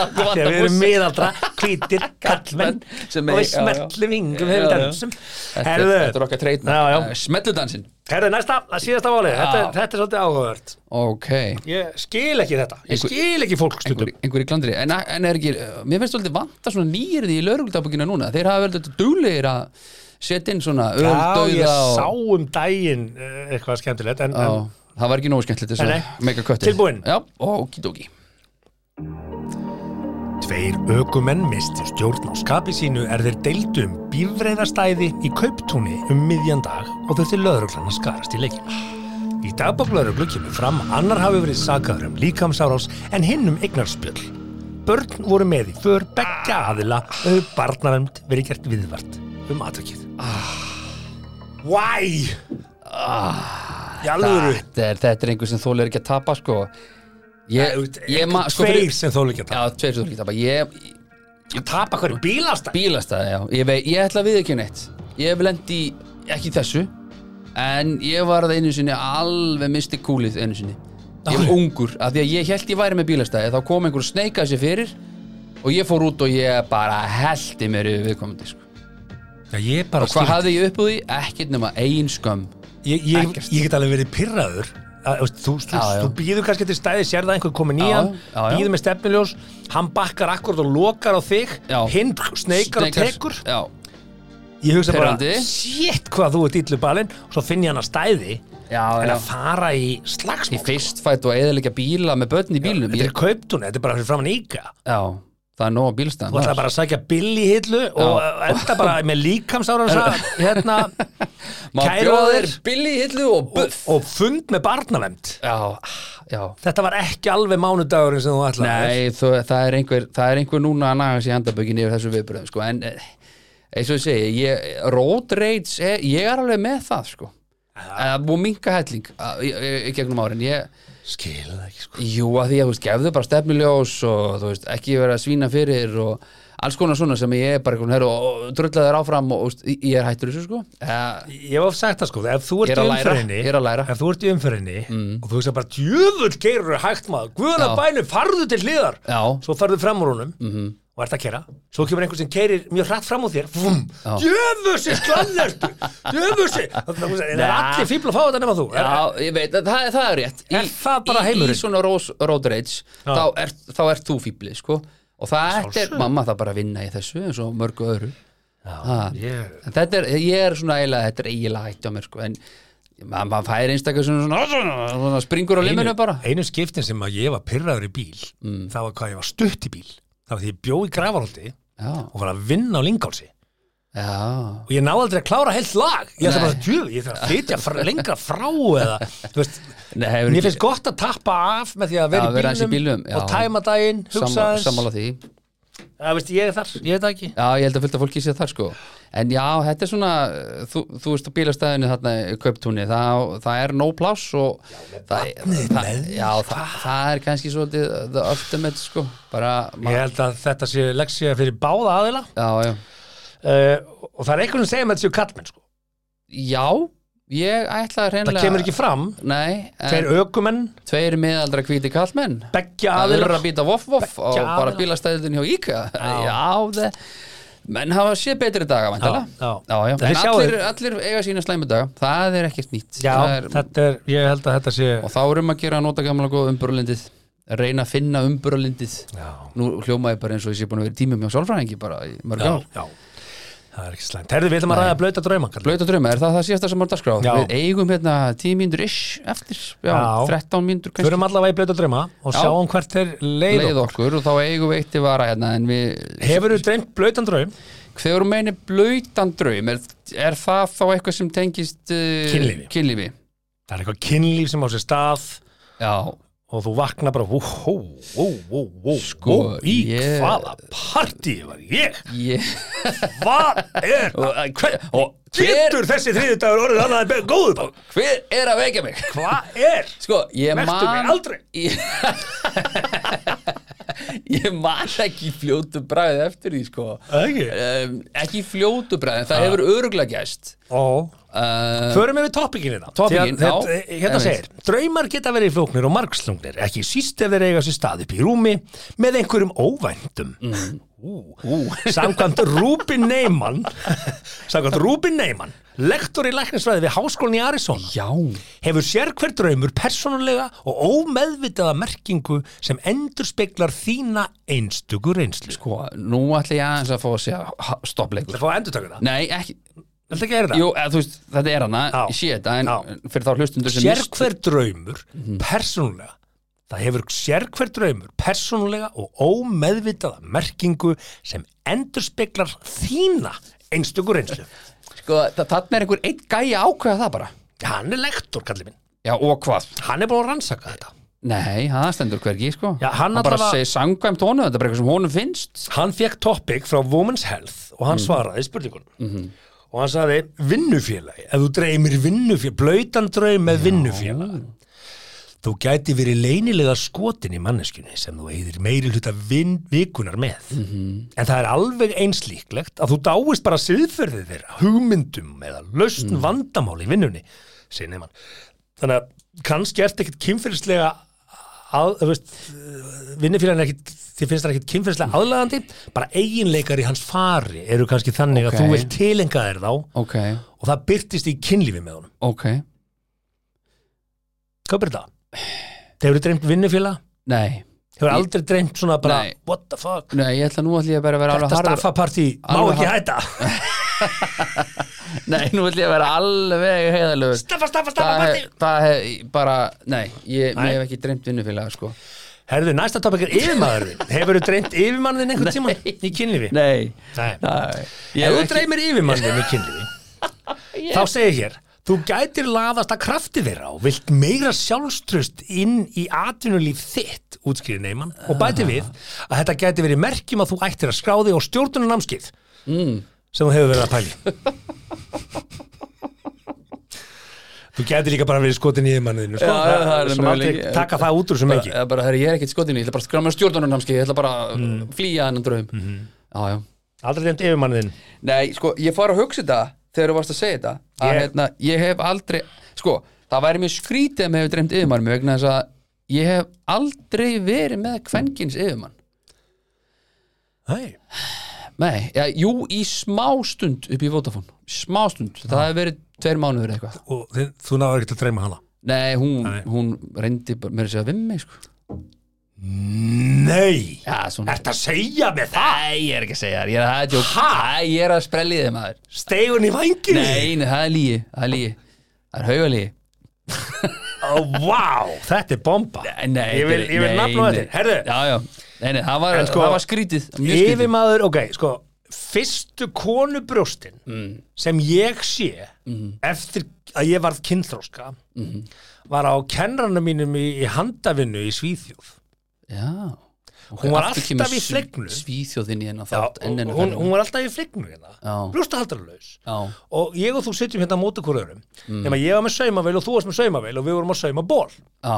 (laughs) Þegar við erum miðaldra, hvítir, kallmenn og við vingum Já, hefur já. dansum. Þetta er- okkar treytna. Já. Smelludansin herðu, næsta, það síðasta válið þetta, er- þetta er svolítið áhugavert. Ég skil ekki þetta, ég skil ekki fólk einhver, stundum. einhver í klandri. En, en er ekki, mér finnst svolítið vanta svona nýrði í lögregldagbúkina núna. Þeir hafa vel þetta duglegir að setja inn svona Já, ég öldauða sá um daginn eh, eitthvað skemmtilegt en það var ekki nógu skemmtilegt þess að nei. mega köttir Tilbúin? Já, okidoki Tveir ökumenn misti stjórn á skapi sínu er þeir deildu um bífreiðastæði í kauptúni um miðjan dag og þurfti lögreglan að skarast í leikin. Í dagbók lögreglu kemur fram að annar hafi verið sakaður um líkamsárás en hinn um eignarspjöll. Börn voru með í för beggja aðila og hefur barnaræmt verið gert viðvart um aðtökið. Why? Í alvöru. Þetta er, þetta er einhver sem þólir ekki að tapa sko. Ég, ég ma, sko, Tveir sem þólu ekki að já, tveir sem þólir ekki að tapa. Ég, tapa. Tapa hverju? Bílastæð? bílastæði, já, ég, veit, ég ætla að við ekki neitt ég hef lendi ekki þessu en ég var það einu sinni alveg misti kúlið einu sinni. Ég var ungur, af því að ég held ég væri með bílastæði þá kom einhver sneikaði sér fyrir og ég fór út og ég bara heldi mér yfir viðkomandi sko. Já, ég og hvað hafði ég upp úr því? ekkert nema ein skömm ég, ég, ég get alveg verið pyrraður að, þú, veist, þú, þú, Já, já. þú býður kannski til stæði sér það einhver komin í hann býður með stefniljós, hann bakkar akkurat og lokar á þig, hinn sneikar og tekur. já, ég hugsa Pirrandi. bara, shit hvað þú ert illu balinn og svo finn ég hann að stæði en að fara í í slagsmál fyrstfætt og eðalega bíla með börn í bílnum þetta er kauptún, þetta er bara fyrir framann íka já, það er nóg bílstæðan þú ætlaði bara að sækja billi hillu og enda bara með líkamsára (laughs) hérna, (laughs) þér billi í hillu og og, buff. og fund með barnavemt já, já. Þetta var ekki alveg mánudagurinn sem þú ætlaði Nei, þú, það, er einhver, það er einhver núna að naga sér handabökin yfir þessu viðbröðum sko. en eh, eins og ég segi ég, road rage, er, ég er alveg með það sko. að búið minka helling í, í, í gegnum árin. Ég, skil það ekki sko jú að því að þú veist, gefðu bara stefnuljós og þú veist, ekki vera að svína fyrir og alls konar svona sem ég er bara einhvern herru og drulla þér áfram og, veist, ég er hættur þessu sko uh, Ég hef oft sagt það sko, ef þú Ég ert er í að læra, umferðinni ég er að læra. Mm. Ef þú ert í umferðinni og þú veist að bara djöfull geirur hægt maður Guðan að Já. bænu, farðu til hliðar Já. Svo farðu fram úr honum -hmm. Og ert að kera Svo kemur einhver sem keirir mjög hratt fram úr þér. Vum, djöfussi sklallertu Djöfussi Það er allir fíbl að fá þetta nema þú Já, ég veit, það, það er rétt. Er það bara í, heimurinn? Í svona rós, road rage þá ert, þá ert þú fíblið, sko. Og það er, mamma það bara að vinna í þessu eins og mörgu öðru. Já, ég, En þetta er, ég er svona eiginlega, þetta er eiginlega hætti á mér, sko. En ma- maður fær einstakar svona, svona, svona, svona springur á liminu bara. einu skiptin sem að ég var pyrraður í bíl Það var hvað ég var stutt í bíl Það var því ég bjó í gravarholti Já, og var að vinna á Lingálsi já, og ég náði aldrei að klára heilt lag. Ég ætla bara að djöfu, ég þarf að flytja lengra frá eða, veist Nei, mér finnst gott að tappa af með því að vera Já, í bílnum, já. og tæma daginn, hugsa sammála, ja, veist, ég er þar, ég veit það ekki. Já, ég held að fylgta fólki sé þar sko. En já, þetta er svona þú, þú veist á bílastæðinu þarna í kauptúni það, það er no pláss og það, það, já, það, það er kannski svolítið the ultimate sko. Bara, ég held að þetta sé leksja fyrir báða aðila. Já, já, uh, og það er einhvern veginn segja með þessu kallmenn sko. já ég ætla að það kemur ekki fram. Nei, tveir ökumenn, tveir miðaldra hvíti kallmenn beggja að aðilar. urra býta voff voff og bara bílastæðin hjá Íka Já. (laughs) já, það menn hafa séð betri daga Já, já. já, já. En allir, allir eiga sína slæmu daga. Það er ekkert nýtt. Já, Það er, þetta er, ég held að þetta sé og þá erum að gera að nota gamla góða umburalindið reyna að finna umburalindið já, nú hljóma ég bara eins og ég sé búin að vera í tímum hjá sálfræðingi bara í mörg já, ár. já það er ekki slæmt, herðu við ætlum að ræða blöta drauma. Blöta drauma, er það það síðasta sem dagskrá? Já. Við eigum hérna 10 mínútur ish eftir, já, Já. 13 mínútur kannski förum allavega í blöta drauma og Já. sjáum hvert er leið, leið okkur og þá eigum við eitt í vara hérna en við, hefur þú dreymt blötan draum þegar þú meini blöytan draum er, er það þá eitthvað sem tengist uh, Kynlífi. kynlífi? það er eitthvað kynlíf sem á sér stað Já, og þú vaknar bara hú, hú, hú, hú, Sko, í ég- hvaða partí var ég ég hvað er og, uh, hver, og hver, getur þessi þriðudagur orðið annað en bara hver er að vekja mig? hvað er Sko, Vektu mig aldrei. Ég, (laughs) ég man ekki fljótu bræði eftir því sko Ekki? um, ekki fljótu bræði, það hefur öruglega gæst Ó uh, Förum við hérna Því að já. þetta- Hérna Einmitt. segir Draumar geta verið flóknir og margslungnir Ekki síst ef þeir eiga sér stað upp í rúmi Með einhverjum óvæntum Mm. Ú. (laughs) Samkvæmt Rúbin Neyman Samkvæmt Rúbin Neyman Lektor í læknisfræði við Háskólinn í Arizona já, Hefur sér hver draumur persónulega og ómeðvitaða merkingu sem endur speklar þína einstöku reynslu. Sko, nú ætla ég aðeins að fá að segja stoppleikur Það fá að endur taka það? Nei, ekki, Þetta ekki er það? Jú, eða, veist, þetta er hana Já. ég sé þetta, en Já. fyrir þá hlustundur sem sér mist- hver draumur persónulega það hefur sér hver draumur persónulega og ómeðvitaða merkingu sem endur speklar þína einstökur reynslu. Sko, þa- þarna er einhver einn gæi að ákveða það bara. Hann er lektor kallið minn. Já, og hvað? hann er búin að rannsaka þetta. Nei, það stendur hvergi, sko. Já, hann bara allavega- segir sangvæmt honum, þetta er bara eitthvað sem honum finnst. Hann fekk topic frá Women's Health og hann svaraði spurningunum. Og hann sagði vinnufélagi ef þú dreymir vinnufélagi, blöytan draum með vinnufélagi þú gæti verið leynilega skotin í manneskjunni sem þú eigðir meiri hluta vikunar með. En það er alveg einslíklegt að þú dáist bara siðferðið þeirra hugmyndum eða lausn vandamál í vinnunni segir nefnum þannig að kannski ert ekkit er ekkit þið finnst það ekkit kynfyrslega aðlagandi bara eiginleikar í hans fari eru kannski þannig Ok. að þú vilt tilenga þér þá Ok, og það byrtist í kynlífi með honum. Ok. Hvað byrja það? Hefur þið dreymt vinnufélag? Nei, Hefur Ég- aldrei dreymt svona bara Nei. what the fuck? nei, ég ætla nú ætla ég bara að vera alveg Þetta harður staffapartí má Alveg ekki har- hætta (laughs) Nei, nú ætla ég að vera alveg heiðalögur Staffa, staffa, Það staffapartí hef, það hef bara, nei, ég, Nei. ég hef ekki dreymt vinnufélaga, sko Herðu, næsta topik er yfirmaðurinn (laughs) Hefur þið dreymt yfirmannin einhvern tíma í kynlífi? Nei, Nei. nei Ef þú dreymir yfirmannin í kynlífi (laughs) þá segir hér þú gætir laðast að krafti þeirra og vilt meira sjálfströst inn í atvinnulíf þitt útskýri neyman og bæti við að þetta gæti verið merkjum að þú ættir að skráði og stjórnunum námskið mm. sem þú hefur verið að pæli Þú gæti líka bara verið skotin í yfirmanninu sko? Já, það sem möguleiki. taka það út úr sem ekki bara, herri, ég er ekkert skotinu, ég ætla bara að skráma með stjórnunarnámski Ég ætla bara að Mm. flýja hennan Mhm. Já, já Aldrei dreymt yfirmannin Nei, sko, ég fór að hugsa þetta þegar þú varst að segja þetta að Ég- hérna, ég hef aldrei sko, það væri mjög skrítið að mér hefur dreymt yfirmann mig vegna þess að ég hef aldrei verið með kvenkins yfirmann. Nei. Nei, já, jú, í smá stund upp í Vodafone, smá stund. Það hefur verið tveir mánuður eitthvað. Og þið, þú náður ekkert að dreyma hana? Nei, hún, Nei. hún reyndi bara mér að segja við mig sko. Nei. Já, svona. Að segja með það? Nei, ég er ekki að segja þér, ég er, það ég er að sprelli þið maður. Stegun í vanginu? Nei, nei, það er lígi, það er lígi Það er haugalígi Ó, vá, þetta er bomba. Nei, Ég vil, þetta ég vil nafna þetta. Herðu, Já, já, nei, nei, það var, En sko, það var skrítið skrítið. yfirmaður, ok, sko Fyrstu konubrjóstin Mm. sem ég sé Mhm. eftir að ég varð kynþróska var á kennrana mínum í, í handavinnu í Svíþjóð Já. Ok, Hún var alltaf í sv- flegnum. Svíþjóðinn í hennar Já, þátt einu hún, hún var alltaf í flignu hérna. Já. brjóstahaldarlaus. Já, og ég og þú sitjum hérna á móti hvort öðrum. Mm. nema ég var með saumavél og þú varst með saumavél og við vorum að sauma ból já,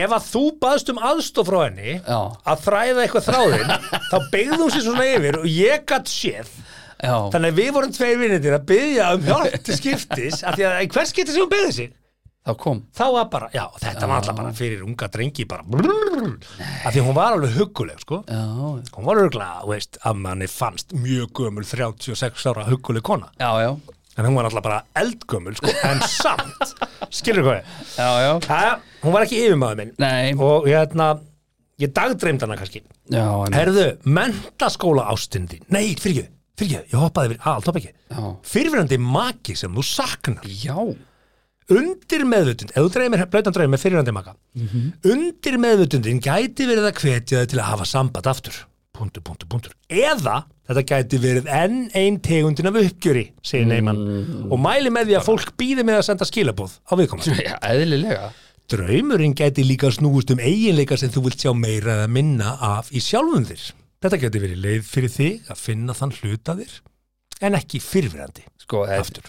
ef að þú baðst um aðstof frá henni Já. að þræða eitthvað þráðinn (laughs) þá beigði hún sér svona yfir og ég gatt séð. Já. Þannig að við vorum tveir vinnitir að byggja um hjálp til skiptis af því að hvers getur sem hún beigði sig Það kom. Þá var bara, já, þetta var alltaf bara fyrir unga drengi bara brrrr, af því hún var alveg hugguleg, sko. Já, hún var örgulega, þú veist, að manni fannst mjög gömul 36 ára hugguleg kona. Já, já, en hún var alltaf bara eldgömul, sko, en samt. (laughs) Skilur hvað ég já, já. Hæ, hún var ekki yfirmaður minn. Nei, og hérna, ég dagdreymd hana kannski. Já, en, Herðu, mentaskóla ástin þín. Nei, fyrir ekki, fyrir ekki, ég hoppaði yfir Allt hopp ekki. Já, Fyrirverandi maki sem þú saknar. Já Undir meðvutund, ef þú dreymir blautan dreym með fyrirverandi maka Undir meðvutundin gæti verið að hvetja þau til að hafa samband aftur. Puntur, puntur, puntur Eða þetta gæti verið enn ein tegundin af uppgjöri segir Neyman. Og mæli með því að fólk býði með að senda skilabóð á viðkomandi. (laughs) Já, eðlilega. Draumurinn gæti líka snúist um eiginleika sem þú vilt sjá meira eða minna af í sjálfum þér. Þetta gæti verið leið fyrir þig að finna þann hluta þér en ekki fyrirverandi Sko, þetta,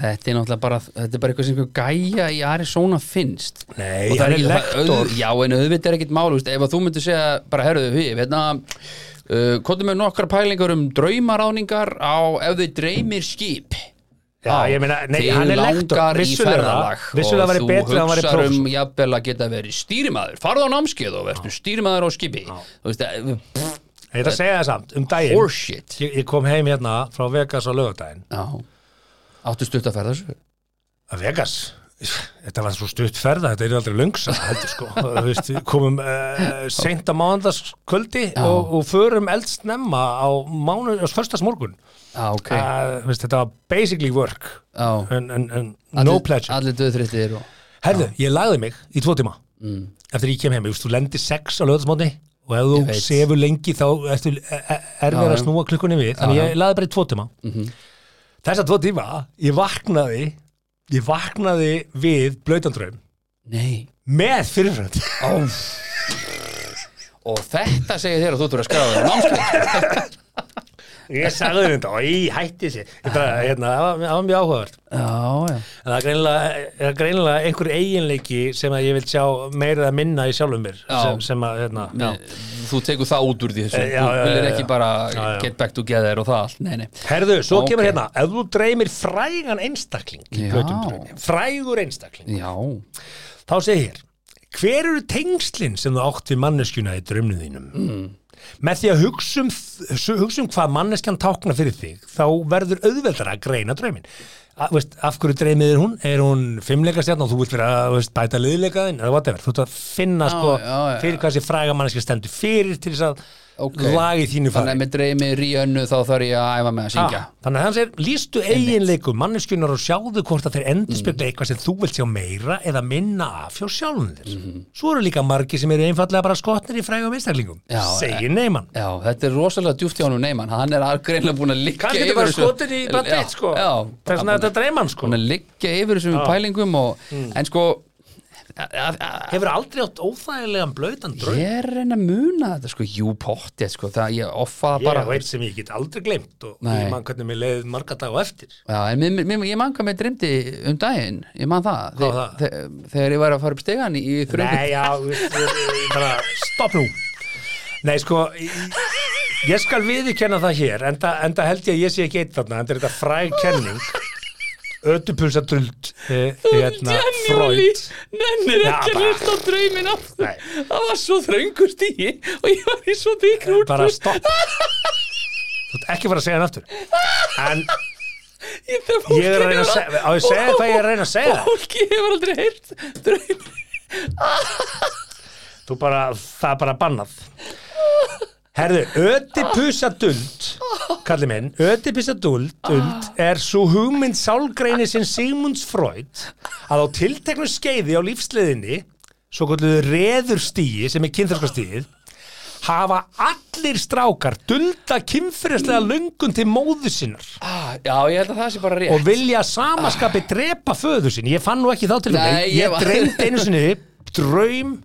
þetta er náttúrulega bara þetta er bara eitthvað sem gæja í Arizona finnst. Nei, Og það er ekki- það- lektor. Já, en auðvitað er ekkit mál ef að þú myndir segja, bara herruðu við, hérna uh, komdu með nokkar pælingar um draumaráningar á ef þau dreymir skip. Já, ég meina, nei, Þig hann er lektor, vissulega, vissulega væri betra ef hann væri og þú hugsar um jafnvel að geta verið stýrimaður. Farðu á námskeið og verður stýrimaður á skipi. Þú veist, eh, pff, Ég ætla að segja það samt, um daginn horseshit. Ég, ég kom heim hérna frá Vegas á lögadaginn Já, áttu stutt að ferða þessu? Að Vegas? Þetta var svo stutt ferða, þetta er aldrei löngsa heldur sko, (laughs) Þú veist, komum uh, seint að mánudagskvöldi og, og förum eldsnemma á mánu, á förstas morgun Já, ok uh, veist, þetta var basically work. Já, en, en, en no pleasure. Allir döðþreyttir og Herðu, ég lagði mig í tvo tíma mm. eftir ég kem heim, ég veist, þú lendir sex á lögðasmóti og ef þú sefur lengi þá ertu e- e- erfið að snúa klukkunni við. Þannig Já, já. ég lagði bara í tvo tíma. Mhm. þessa tvo tíma, ég vaknaði ég vaknaði við blöytandraum Nei. Með fyrirfrönd. Og þetta segir þér að þú þurfa að skráða þér námskeið (laughs) ég sagði þetta og ég hætti sér. Hérna, það var- það var mjög áhugavert. Já, já. En það er greinilega, er greinilega einhver eiginleiki sem að ég vil sjá meira að minna í sjálfum mér sem, sem að, hérna. Þú tekur það út úr því þessu. Eh, Þú vilir ekki bara get back together og það allt. Nei, nei. Herðu, svo Ok. kemur hérna, ef þú dreymir frægan einstakling frægur einstakling, Já, þá segir hér, hver eru tengslin sem þú átt við manneskjuna í draumnum þínum? Mm. Með því að hugsa um, hugsa um hvað manneskjan tákna fyrir þig, þá verður auðveldara að greina veist, af hverju dreymið er hún? Er hún fimmleika stjarn og þú vilt vera að bæta liðleikaðin? Þú ert að finna Já, sko, já, já. fyrir hvað þessi fræga manneskja stendur fyrir til þess að Ok. lagi þínu þannig fari. að með dreymi ríönnu þá þarf ég að æfa með að syngja. Ah, þannig að hann segir, lístu eiginleikum manneskjunar og sjáðu hvort að þeir endur spekla eitthvað sem þú vilt sjá meira eða minna af hjá sjálfum þér. Svo eru líka margir sem eru einfallega bara skotnir í frægum einstaklingum, segir neyman. Já, þetta er rosalega djúft hjá honum neyman. Hann er greinlega búin að liggja kannski þetta yfir þessu- í sko. vegna þetta dreyman sko. Búin hefur aldrei átt óþægilegan blöytan draum? Ég er reyna að muna þetta sko. Jú, pottið sko. Það ég offaða ég bara veit sem ég get aldrei glemt og Nei. ég man hvernig mér leiði marga dag og eftir. Já, en mér, mér, ég man hvað mér dreymdi um daginn. Ég man það, Hvað var það? þe- Þegar ég var að fara upp stegan í, þröngu Nei, já, (laughs) bara stopp nú. Nei, sko ég- ég skal viðurkenna það hér enda, enda held ég að ég sé ekki eitt þarna enda er þetta fræg kenning ödupulsadruld eh, hérna, Freud. Nennir ekki að bara- hlusta á aftur. Nei. Það var svo þröngur stíi Og ég var í svo þykru úr bara stopp. (laughs) Þú ert ekki fara að segja hann aftur. En Ég, ég er að reyna að segja á ég segja hvað ég er að reyna að segja Fólki hefur aldrei heyrt draum þú bara, það er bara bannað (laughs) Herðu, ödipusaduld kalli minn, ödipusaduld er svo hugmynd sálgreini sem Sigmunds Freud að á tilteknu skeiði á lífsliðinni svo kalluðu reðurstíi sem er kynþarskastíið hafa allir strákar dulda kynfyrirslega löngun til móðu sinnar. Ah, Já, ég held að það sé bara rétt. Og vilja samaskapi drepa föðu sinni ég fann nú ekki þá til Nei, ég, ég dreymdi einu sinni draum.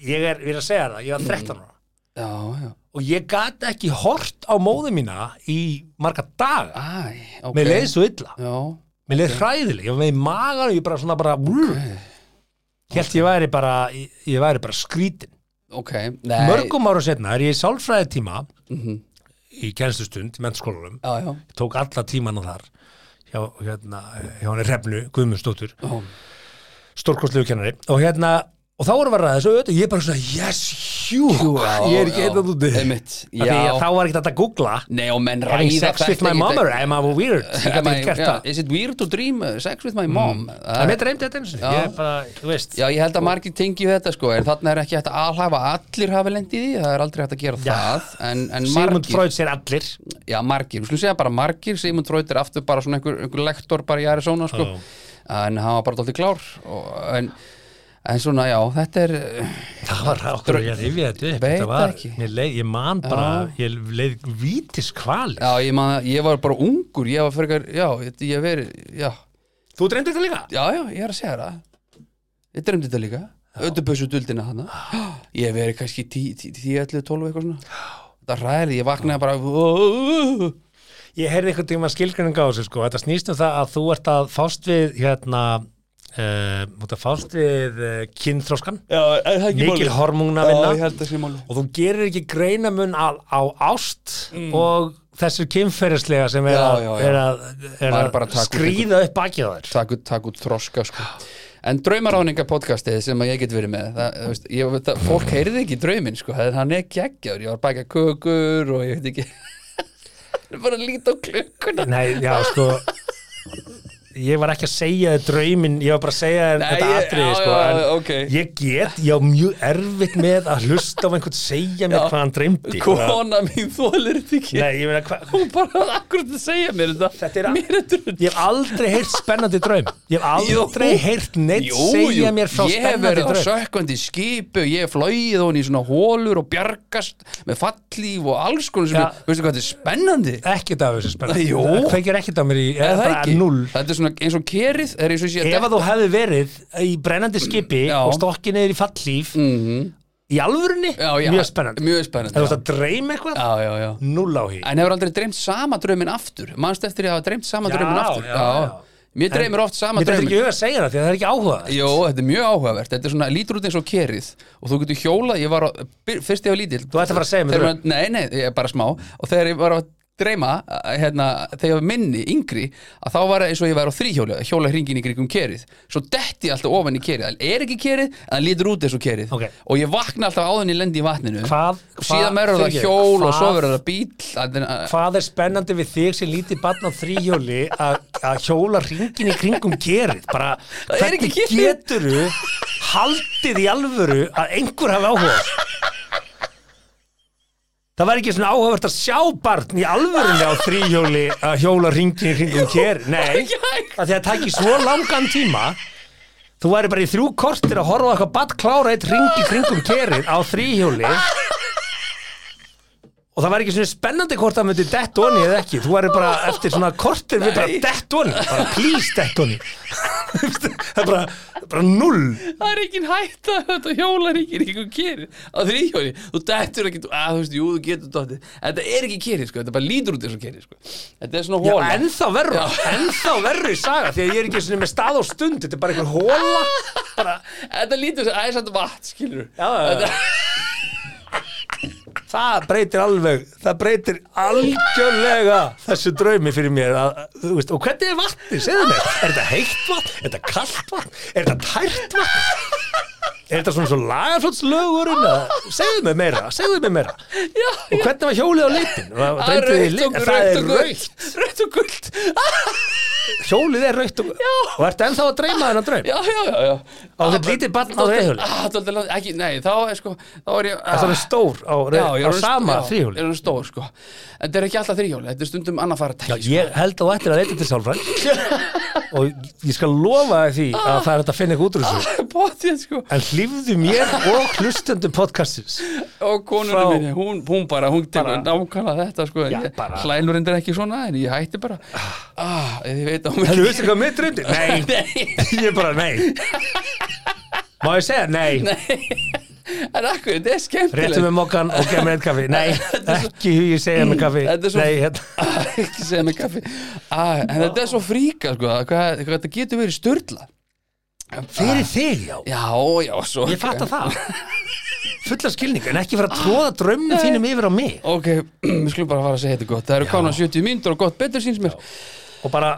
Ég er, við erum að segja það, ég var 13 ára Já, já. Og ég gat ekki hort á móðu mína í marga daga. Æ, ok. Mér leiði svo illa, Já, mér leiði hræðileg ég var með í magan og ég bara svona bara okay. held ég væri bara ég, væri bara skrítin mörgum ára setna er ég í sálfræði tíma Mhm. í Já, já. Ég tók alla tímana þar hjá, hérna, hjá hann Hrefnu Guðmundsdóttur Já. stórkostlegu kennari. Og hérna og þá voru að ræða þessu öðu, ég er bara svona yes, hjú, Já, ég er ekki eitthvað úti þá var ekki þetta að googla. Nei, og menn ræða sex with my mother, am I weird? (laughs) Ég Am I- það. Is it weird to dream uh, sex with my mom? en Það- mér dreymdi þetta eins og ég er bara, þú veist. Já, ég held að margir tengi þetta sko. En þarna er ekki hægt að alhæfa að allir hafi lent í það er aldrei hægt að gera það en, en Sigmund Freud sér allir. Já margir, við skulum segja bara margir. Sigmund Freud er aftur bara svona einhver, einhver lektor bara í Arizona sko. En hann var bara dálítið klár og, en, en svona já, þetta er það var okkur að ég rifja þetta upp þetta var, ekki. mér leið, ég man bara ég leið vítis kvali já, ég, man, ég var bara ungur ég var fyrir, já, ég, ég verið já, þú dreymdi þetta líka? já, já, ég er að segja það. Ég drefndi þetta líka. Ödubössu duldina hana ég hef verið kannski 10, 10, 11, 12 eitthvað svona. Það er ræðileg, ég vaknaði bara ég heyrði einhvern tíma skilgrinning á þessu sko, þetta snýst um það að þú ert að fást við hérna uh, þú ert að fást við uh, kynþróskan er það mikil hormóna vinna að og þú gerir ekki greinamun á, á ást og þessu kynferðislega sem er Já, að, já, já. er að, er að út skrýða upp bakið á þér. Takk takk út þroska sko. En draumaráninga podcastið sem að ég get verið með það, veist, ég, það, Fólk heyrði ekki drauminn sko, hann er geggjaður. Ég var að baka kökur og ég veit ekki. (laughs) Það er bara að líta á klukkuna. Nei, já, sko ég var ekki að segja þér drauminn ég var bara að segja Nei, þetta já, sko, já, en ok. ég get, ég á mjög erfitt með að hlusta á einhvern segja mér hvað hann dreymdi Kona mín þólir þetta ekki. Nei, meina hvað Hún bara akkurat að segja mér þetta? Þetta er Mér er drull Ég hef aldrei heyrt spennandi draum. Ég hef aldrei Jú. heyrt neitt Jú, segja jú, mér frá ég hef spennandi verið á draum. sökkvandi skipu ég hef flóið hún í svona hólur og bjargast með fallíf og alls konar sem veistu hvað þetta er spennandi. Ekkert af þessu spennandi. Það kveikir ekkert af mér í Er er það er svona eins og kerið er eins og sé Ef að þú hefði verið í brennandi skipi Já. og stokkin eða í fallíf Mhm. í alvörunni, já, já, mjög spennandi. Mjög þú já. ert að dreyma eitthvað, já, já, já. Null á hí. En hefur aldrei dreymt sama drauminn aftur? Manst eftir ég hafa dreymt sama Já, drauminn aftur? já, já. Mér dreymir oft sama Mér er drauminn. ekki huga að segja það því að það er ekki áhuga Jó, þetta er mjög áhugavert, þetta er svona lítur út eins og kerið. Og þú getur hjólað, ég var á, fyrst ég var lítill. Þú ætti að fara að segja mér maður- Nei, nei, ég er bara smá. Og þegar ég var að dreyma hérna, þegar ég var minni, yngri að þá var það eins og ég var á þrýhjóla hjóla hringin í kringum kerið, svo detti ég alltaf ofan í kerið, það er ekki kerið en það lítur út eins og kerið Ok. og ég vakna alltaf áðan í lendi í vatninu Hvað- og síðan verður það hjól og hvað- svo verður það bíl að, Hvað er spennandi við þig sem lítið barn á þrýhjóli að hjóla ringin í kringum gerið bara, er hvernig kerið. geturu haldið í alvöru að einhver hafi áhuga þessu? Það var ekki svona áhugavert að sjá barn í alvörunni á þrýhjóli að hjóla ringin í kringum gerið Nei, (laughs) ekki að því að taki svo langan tíma. Þú væri bara í þrjú kortir að horfa á eitthvað badd klára eitt ring í kringum kerið á þrýhjóli og það væri ekki svona spennandi hvort það myndi dett onni eða ekki. Þú væri bara eftir svona kortir við bara dett onni, bara please dett onni (laughs) það er bara, bara null. Það er ekki hægt að þetta hjólar ekki ekki kerið á þrýhjóli þú dettur ekki, að þú veist, jú, þú getur dottið. Þetta er ekki kerið, sko, þetta bara lítur út eins og kerið, sko. Þetta er svona Já, hóla ennþá verra, ennþá verra í saga því að ég er ekki svona með stað og stund þetta er bara einhver hóla bara, (laughs) þetta lítur sem æsand vatn, skilur já, já, já. Það breytir alveg það breytir algjörlega þessu draumi fyrir mér að, veist, og hvernig er vatni, segðu mér? Er þetta heitt vatn, er þetta kallt vatn? Er þetta tært vatn? Er þetta svona svo lagarflótslögurinn segðu mér meira, segðu mér meira. Já, og hvernig var hjólið á litin það það er rautt og rautt hjólið er rautt og, og ertu ennþá að dreyma þennan draum? Já, já, já, já. Á þetta lítið barn á reyðhjóli Ah, ekki, nei, þá er sko þá er ég það er stór á, Já, á er sama ég er stór, sko. Þetta er ekki alltaf þrýhjóli, þetta er stundum annað fara Já, ég held að þú ættir að leita til sálfræng (laughs) og ég skal lofa því að það er að finna eitthvað út úr þessu. Bótið, sko. En hlýfðu mér og hlustendum podcastins Og konunum minni, hún, hún bara, hún tekur Bara- nákvæmlega þetta, sko. Já, Ég- bara- Hlænur endur ekki svona, en ég hætti bara. Ah, ég veit á mig Þú veistu hvað mitt reyndi? (laughs) Nei, Nei, (laughs) ég er bara nei. (laughs) Má ég segja? Nei? En akkur, þetta er skemmtilegt. Með mokkan og gef mér eitt kaffi. Nei, ekki hugi segja með kaffi. Svo- Nei, hérna. (laughs) Ah, ekki segja mig kaffi. Ah, en þetta er svo fríka sko, að hvað, hvað þetta getur verið störla Fyrir þig, já? Já, já, svo Ég fatt að það. (laughs) Fulla skilning, en ekki fara að tróða draumnum þínum yfir á mig. Ok, (clears throat) við skulum bara fara að segja þetta gott. Það eru kána 70 mínútur og gott betur síns mér Og bara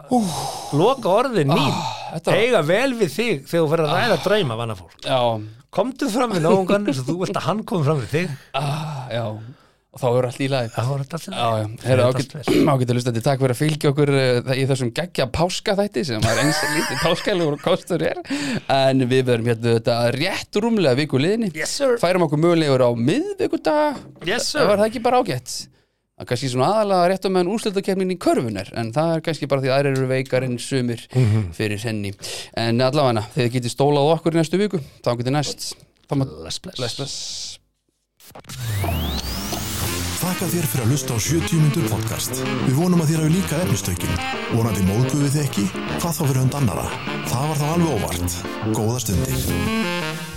loka orðin mín. þetta var- Eiga vel við þig þegar þú fyrir að ræða drauma, vanna fólk já, Komdu fram við nógungan eins og þú vilt að hann komi fram við þig. Ah, já. Og þá er allt í lagi. Alltaf Já, já, heyrðu, ágætt- (clears throat) ágættu lustandi, takk fyrir að fylgja okkur uh, í þessum geggja páska þætti sem er eins lítið páskælugur og kostur er. En við verðum hérna þetta rétt rúmlega viku liðinni. Yes sir. Færum okkur mögulegur á miðvikudag. Yes var það ekki bara ágætt er kannski svona aðalega rétt á meðan úrslutakefnin í körfunar en það er kannski bara því að aðrir eru veikar en sumir fyrir henni en allavega þegar þið getið stólað á okkur í næstu viku þá getið næst. Þakka þér fyrir að hlusta á 70 mínútur podcast. Við vonum að þér hafi líka efnistökin. Vonandi móðguðu þið ekki? Hvað þá fyrir hund annara? Það var þá alveg óvart. Góða stundir.